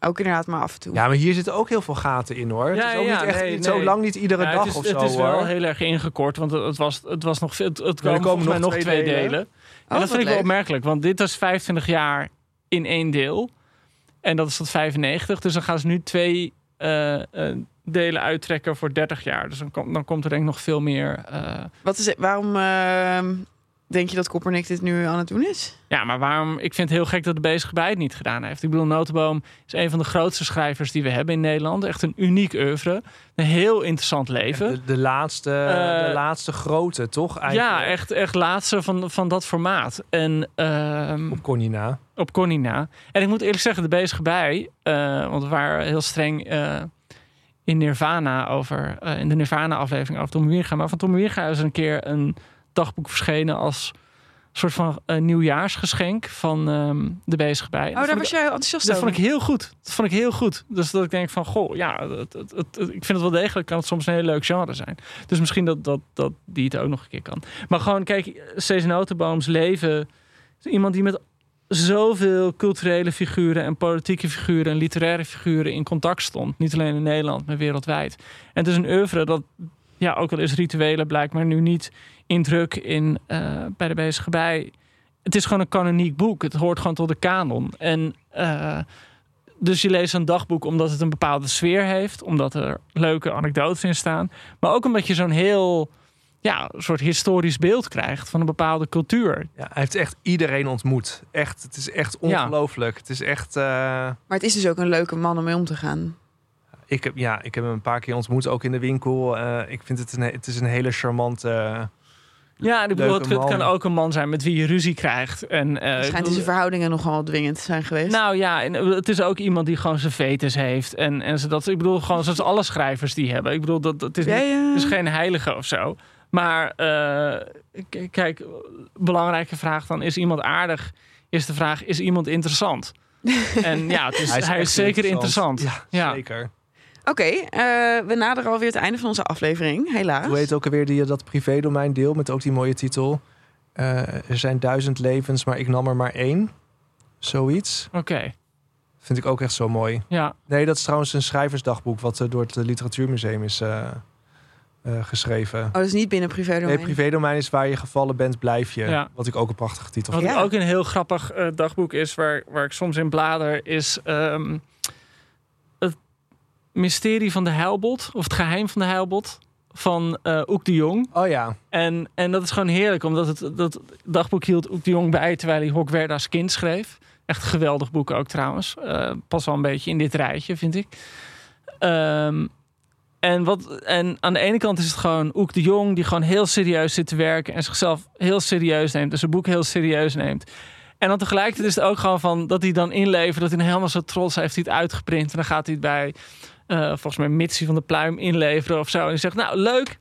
Ook inderdaad maar af en toe. ja, maar hier zitten ook heel veel gaten in hoor. Ja, het is ook ja, niet echt, nee, niet zo lang niet iedere Ja, dag het is, of zo. Het is wel hoor. heel erg ingekort, want het, het was, het was nog veel. Het, het er komen, nog nog twee delen. En Oh, dat vind ik wel opmerkelijk, want dit was 25 jaar in één deel. En dat is tot 95. Dus dan gaan ze nu twee eh, eh, delen uittrekken voor 30 jaar. Dus dan, kom- dan komt er denk ik nog veel meer. eh, Wat is het, waarom ehm, denk je dat Koppernik dit nu aan het doen is? ja, maar waarom? Ik vind het heel gek dat de bezige bij het niet gedaan heeft. Ik bedoel, Notenboom is een van de grootste schrijvers die we hebben in Nederland. Echt een uniek oeuvre. Een heel interessant leven. De, de, laatste, Eh, de laatste grote, toch? Eigenlijk? Ja, echt, echt laatste van, van dat formaat. En ehm, Op Connie na. op Connie na. En ik moet eerlijk zeggen, de bezige bij, eh, want we waren heel streng eh, in Nirvana over, eh, in de Nirvana-aflevering over Tom Wierga. Maar van Tom Wierga is een keer een dagboek verschenen als soort van eh, nieuwjaarsgeschenk van ehm, de bezige bij. Oh, daar was jij enthousiast Dat over. vond ik heel goed. Dat vond ik heel goed. Dus dat ik denk van, goh, ja, het, het, ik vind het wel degelijk, kan het soms een heel leuk genre zijn. Dus misschien dat, dat, dat die het ook nog een keer kan. Maar gewoon, kijk, Cees Notenbooms leven... is iemand die met zoveel culturele figuren en politieke figuren en literaire figuren in contact stond. Niet alleen in Nederland, maar wereldwijd. En het is een oeuvre dat, ja, ook al is rituelen blijkbaar nu niet in druk in, eh, bij de bezige bij. Het is gewoon een kanoniek boek. Het hoort gewoon tot de kanon. En eh, dus je leest een dagboek omdat het een bepaalde sfeer heeft, omdat er leuke anekdotes in staan, maar ook omdat je zo'n heel ja, soort historisch beeld krijgt van een bepaalde cultuur. Ja, hij heeft echt iedereen ontmoet. Echt, het is echt Ja. ongelooflijk. Het is echt... eh, Maar het is dus ook een leuke man om mee om te gaan. Ik, heb, ja, ik heb hem een paar keer ontmoet, ook in de winkel. Eh, ik vind het een, het is een hele charmante... eh, Ja, ik bedoel, het, het kan ook een man zijn met wie je ruzie krijgt. En, eh, ik Schijnt deze verhoudingen nogal dwingend te zijn geweest. Nou ja, en het is ook iemand die gewoon zijn vetus heeft. En, en ze dat, ik bedoel, gewoon zoals alle schrijvers die hebben. Ik bedoel, dat, het is, niet- eh, het is geen heilige of zo. Maar eh, kijk, belangrijke vraag dan, is iemand aardig? Is de vraag, is iemand interessant? En ja, het is, hij is, zeker interessant. Ja, Ja. zeker. Oké, eh, we naderen alweer het einde van onze aflevering, helaas. Hoe heet ook alweer die dat privédomein deel met ook die mooie titel? Eh, er zijn duizend levens, maar ik nam er maar één. Zoiets. Oké, Vind ik ook echt zo mooi. ja. Nee, dat is trouwens een schrijversdagboek wat eh, door het eh, Literatuurmuseum is eh, eh, geschreven. Oh, dat is niet binnen privé Nee, privédomein is waar je gevallen bent, blijf je. Ja. Wat ik ook een prachtige titel Wat vind. Ja. ook een heel grappig eh, dagboek is, waar, waar ik soms in blader, is ehm, mysterie van de heilbot, of het geheim van de heilbot, van eh Oek de Jong. Oh ja, En, en dat is gewoon heerlijk, omdat het dat dagboek hield Oek de Jong bij terwijl hij Hokwerda's kind schreef. Echt een geweldig boek ook trouwens. Eh pas wel een beetje in dit rijtje, vind ik. Ehm, en, wat, en aan de ene kant is het gewoon Oek de Jong die gewoon heel serieus zit te werken en zichzelf heel serieus neemt. Dus zijn boek heel serieus neemt. En dan tegelijkertijd is het ook gewoon van dat hij dan inlevert, dat hij helemaal zo trots heeft hij het uitgeprint. En dan gaat hij het bij, eh, volgens mij, Mitsie van de Pluim inleveren of zo. En zegt, nou leuk,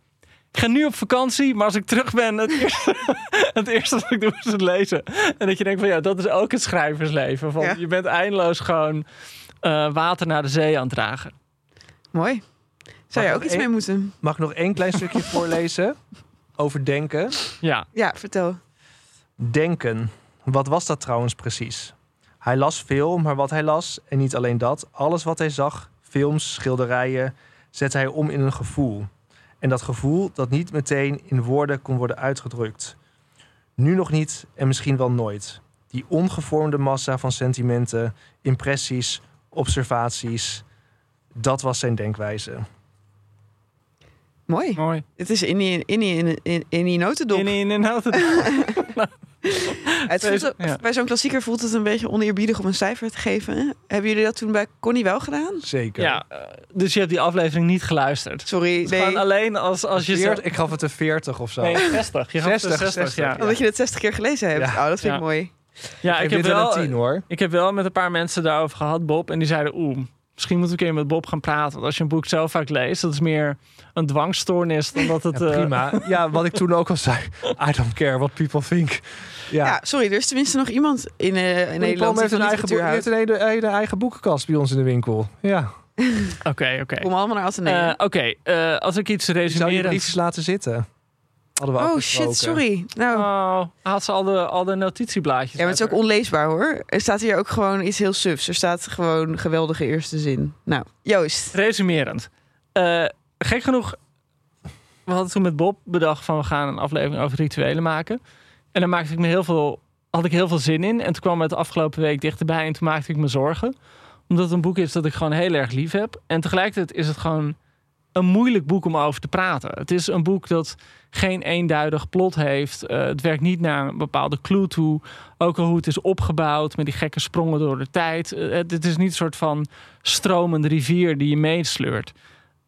ik ga nu op vakantie, maar als ik terug ben, het eerste, het eerste wat ik doe is het lezen. En dat je denkt van ja, dat is ook het schrijversleven. Van, Ja. Je bent eindeloos gewoon eh, water naar de zee aan het dragen. Mooi. Zou je ook iets mee moeten? mag ik nog één klein stukje voorlezen? Over denken. Ja, Ja, vertel. Denken. Wat was dat trouwens precies? Hij las veel, maar wat hij las, en niet alleen dat, alles wat hij zag, films, schilderijen, zette hij om in een gevoel. En dat gevoel dat niet meteen in woorden kon worden uitgedrukt. Nu nog niet en misschien wel nooit. Die ongevormde massa van sentimenten, impressies, observaties, dat was zijn denkwijze. Mooi. mooi. Het is in die, in die, in, in, in die notendop. In, in, in, het. Het voelt, Ja. Bij zo'n klassieker voelt het een beetje oneerbiedig om een cijfer te geven. Hebben jullie dat toen bij Connie wel gedaan? Zeker. Ja, dus je hebt die aflevering niet geluisterd. Sorry, Gewoon nee. alleen als, als je... Veert- zo- ik gaf het een 40 of zo. Nee, 60. Je gaf het een 60, 60, ja. 60, Omdat je het 60 keer gelezen hebt. Ja. Oh, dat vind ik Ja. mooi. Ja, ik ik heb wel, een 10 hoor. ik heb wel met een paar mensen daarover gehad, Bob. En die zeiden, oeh, misschien moeten we een keer met Bob gaan praten. Want als je een boek zo vaak leest, dat is meer een dwangstoornis dan dat het... Ja, eh, prima. Ja, wat ik toen ook al zei. I don't care what people think. Ja. Ja. sorry, er is tenminste nog iemand in, eh in Connie Nederland heeft een eigen, boek, heeft een hele, hele eigen boekenkast bij ons in de winkel. Ja. Oké, oké. Kom allemaal naar Atheneum. Eh, Oké, eh, als ik iets Die zou je resumeren... laten zitten. Hadden we oh afgesproken. shit, sorry. Nou, Oh, had ze al de, al de notitieblaadjes ja, maar het is ook onleesbaar hoor. Er staat hier ook gewoon iets heel sufs. Er staat gewoon geweldige eerste zin. Nou, Joost. Resumerend. Eh, gek genoeg, we hadden toen met Bob bedacht van we gaan een aflevering over rituelen maken. En daar maakte ik me heel veel, had ik heel veel zin in. En toen kwam het de afgelopen week dichterbij en toen maakte ik me zorgen. Omdat het een boek is dat ik gewoon heel erg lief heb. En tegelijkertijd is het gewoon een moeilijk boek om over te praten. Het is een boek dat geen eenduidig plot heeft. Uh, het werkt niet naar een bepaalde clue toe. Ook al hoe het is opgebouwd met die gekke sprongen door de tijd. Uh, het, is niet een soort van stromende rivier die je meesleurt.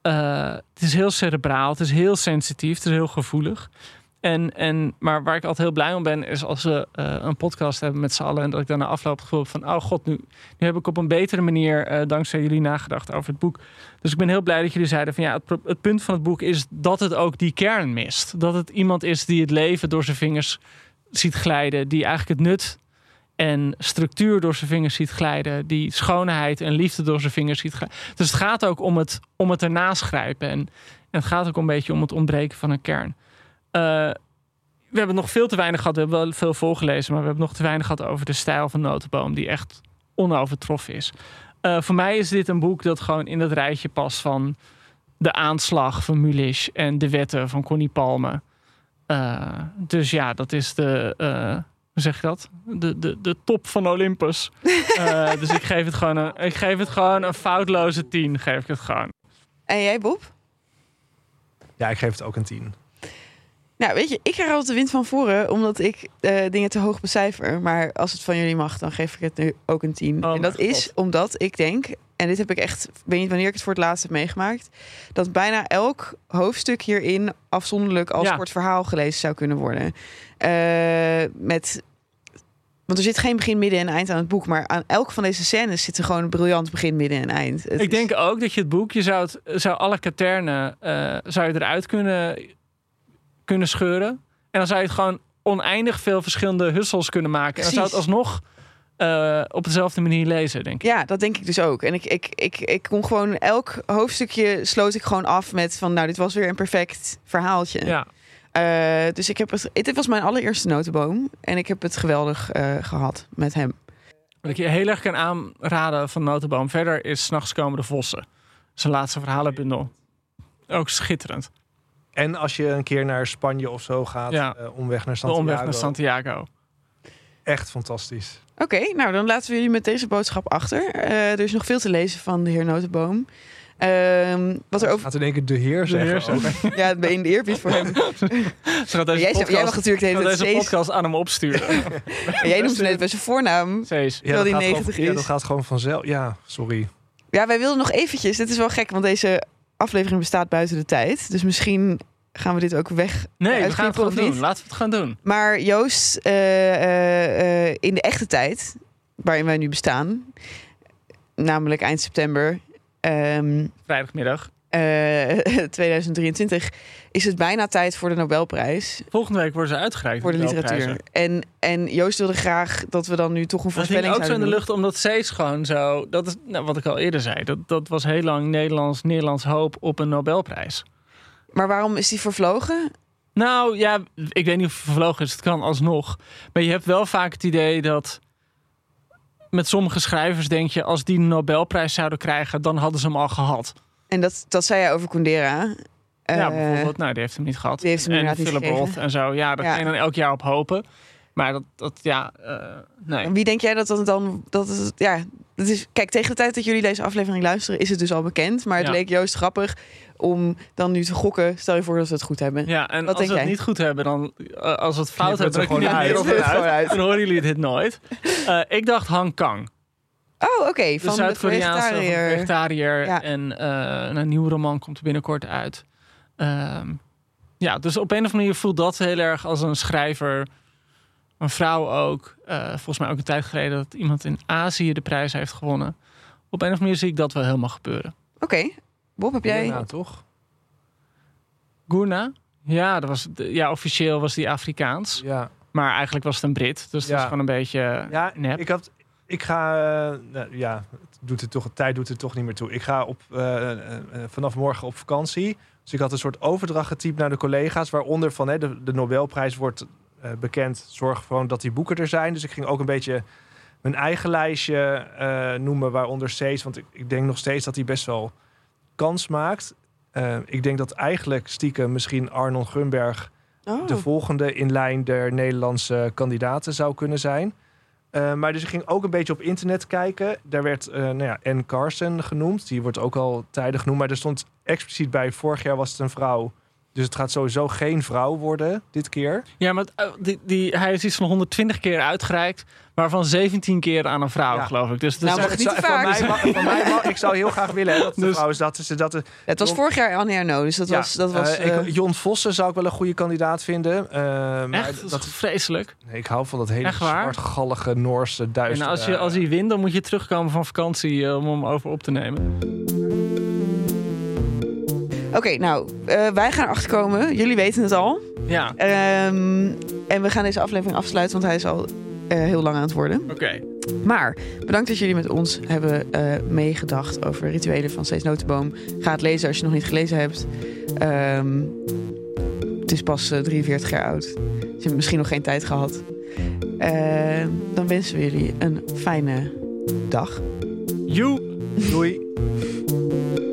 Uh, het is heel cerebraal, het is heel sensitief, het is heel gevoelig. En, en, maar waar ik altijd heel blij om ben, is als we uh, een podcast hebben met z'n allen. En dat ik dan afloop het gevoel van, oh god, nu, nu heb ik op een betere manier, uh, dankzij jullie, nagedacht over het boek. Dus ik ben heel blij dat jullie zeiden van ja, het, het, punt van het boek is dat het ook die kern mist. Dat het iemand is die het leven door zijn vingers ziet glijden. Die eigenlijk het nut en structuur door zijn vingers ziet glijden. Die schoonheid en liefde door zijn vingers ziet glijden. Dus het gaat ook om het, om het ernaast grijpen. En, en het gaat ook een beetje om het ontbreken van een kern. Uh, we hebben nog veel te weinig gehad. We hebben wel veel voorgelezen, maar we hebben nog te weinig gehad over de stijl van Notenboom, die echt onovertroffen is. Uh, voor mij is dit een boek dat gewoon in dat rijtje past van de aanslag van Mulisch en de wetten van Connie Palme. Uh, dus ja, dat is de, uh, hoe zeg je dat? De, de, de top van Olympus. dus ik geef het gewoon een, ik geef het gewoon een foutloze tien. Geef ik het gewoon. En jij, Bob? Ja, ik geef het ook een tien. Nou, weet je, ik krijg altijd de wind van voren omdat ik uh, dingen te hoog becijfer. Maar als het van jullie mag, dan geef ik het nu ook een 10. Oh, en dat is omdat ik denk, en dit heb ik echt, weet niet wanneer ik het voor het laatst heb meegemaakt, dat bijna elk hoofdstuk hierin afzonderlijk als Ja. kort verhaal gelezen zou kunnen worden. Uh, met. Want er zit geen begin, midden en eind aan het boek. Maar aan elk van deze scènes zit er gewoon een briljant begin, midden en eind. Het Ik is- denk ook dat je het boek, je zou, het, zou alle katernen uh, zou je eruit kunnen, kunnen scheuren. En dan zou je het gewoon oneindig veel verschillende hussels kunnen maken. En dan zou het alsnog uh, op dezelfde manier lezen, denk ik. Ja, dat denk ik dus ook. En ik, ik, ik, ik kon gewoon elk hoofdstukje sloot ik gewoon af met van nou, dit was weer een perfect verhaaltje. Ja. Uh, dus ik heb het. Dit was mijn allereerste notenboom. En ik heb het geweldig uh, gehad met hem. Wat ik je heel erg kan aanraden van Notenboom verder is S'nachts komen de vossen. Zijn laatste verhalenbundel. Ook schitterend. En als je een keer naar Spanje of zo gaat, Ja. uh, omweg naar De Santiago. omweg naar Santiago. Echt fantastisch. Oké, okay, nou dan laten we jullie met deze boodschap achter. Uh, er is nog veel te lezen van de heer Notenboom. Uh, wat er over... Gaat in één keer de heer zeggen. heer ook. ja, in de eerbied voor hem. Ze gaat deze jij, podcast, jij mag natuurlijk de hele deze Cees- podcast aan hem opsturen. En jij noemt hem net bij zijn voornaam. Cees. Ja, dat die gaat 90 gewoon, ja, is. dat gaat gewoon vanzelf. Ja, sorry. Ja, wij wilden nog eventjes. Dit is wel gek, want deze aflevering bestaat buiten de tijd. Dus misschien gaan we dit ook weg. Nee, we gaan het gewoon doen. Laten we het gaan doen. Maar Joost, eh, eh, eh, in de echte tijd, waarin wij nu bestaan, namelijk eind september ehm, Vrijdagmiddag. Eh, 2023, is het bijna tijd voor de Nobelprijs Volgende week worden ze uitgereikt. voor de literatuur. En, en Joost wilde graag dat we dan nu toch een voorspelling ook zo in de zouden lucht, omdat Cees gewoon zo... Dat is nou, wat ik al eerder zei. Dat, dat was heel lang Nederlands, Nederlands hoop op een Nobelprijs. Maar waarom is die vervlogen? Nou ja, ik weet niet of het vervlogen is. Het kan alsnog. Maar je hebt wel vaak het idee dat... Met sommige schrijvers denk je... als die een Nobelprijs zouden krijgen... dan hadden ze hem al gehad. En dat, dat zei jij over Kundera. ja, Eh, bijvoorbeeld. Nou, die heeft hem niet gehad. die heeft hem en Philip. Roth en zo. Ja, daar Ja. kan je dan elk jaar op hopen. Maar dat, dat ja... eh, nee. En wie denk jij dat dat dan... Dat het, ja, dat is, kijk, tegen de tijd dat jullie deze aflevering luisteren... is het dus al bekend. Maar het Ja. leek Joost grappig om dan nu te gokken. Stel je voor dat we het goed hebben. Ja, en Wat als we het niet goed hebben, dan eh, als we het fout hebben, we dan er gewoon uit. uit. Dan horen jullie dit nooit. Eh, ik dacht Han Kang, Oh, oké. de van de Zuid-Koreaanse vegetariër. vegetariër. Ja. En eh, een nieuwe roman komt er binnenkort uit. Ehm, ja, dus op een of andere manier voelt dat heel erg als een schrijver, een vrouw ook. Eh, volgens mij ook een tijd geleden dat iemand in Azië de prijs heeft gewonnen. Op een of andere manier zie ik dat wel helemaal gebeuren. Oké. Bob, heb jij... Ja, toch? Gurna? Ja, dat was, ja, officieel was die Afrikaans. Ja. Maar eigenlijk was het een Brit. Dus dat Ja. is gewoon een beetje Ja, nep. ik had... Ik ga... eh, nou, ja, het doet het toch, tijd doet het toch niet meer toe. Ik ga op, eh, eh, vanaf morgen op vakantie. Dus ik had een soort overdracht getypt naar de collega's. Waaronder van hè, de, de Nobelprijs wordt bekend. Zorg gewoon dat die boeken er zijn. Dus ik ging ook een beetje mijn eigen lijstje eh, noemen. Waaronder Cees. Want ik, ik denk nog steeds dat hij best wel kans maakt. Ik denk dat eigenlijk stiekem misschien Arnold Grunberg Oh. de volgende in lijn der Nederlandse kandidaten zou kunnen zijn. Eh, maar dus ik ging ook een beetje op internet kijken. Daar werd uh, nou ja, Anne Carson genoemd. Die wordt ook al tijdig genoemd. Maar er stond expliciet bij, vorig jaar was het een vrouw. Dus het gaat sowieso geen vrouw worden dit keer. Ja, maar uh, die, die, hij is iets van 120 keer uitgereikt. Waarvan 17 keer aan een vrouw, ja. geloof ik. Dus, dus nou, het, het niet voor mij, ik zou heel graag willen hè, dat de dus, vrouw is. Dat, is dat, dat, het was vorig jaar Anne Erno, dus dat ja, was... Dat was uh, ik, Jon Vossen zou ik wel een goede kandidaat vinden. Uh, maar Echt? Dat is vreselijk. Nee, ik hou van dat hele zwartgallige Noorse duistere... En als, je, als hij wint, dan moet je terugkomen van vakantie om hem over op te nemen. Oké, okay, nou, uh, wij gaan erachter komen. Jullie weten het al. Ja. Um, en we gaan deze aflevering afsluiten, want hij is al uh, heel lang aan het worden. Oké. Okay. Maar bedankt dat jullie met ons hebben uh, meegedacht over rituelen van Steeds Notenboom. Ga het lezen als je nog niet gelezen hebt. Um, het is pas 43 jaar oud. Dus je hebt misschien nog geen tijd gehad. dan wensen we jullie een fijne dag. Joe. Doei.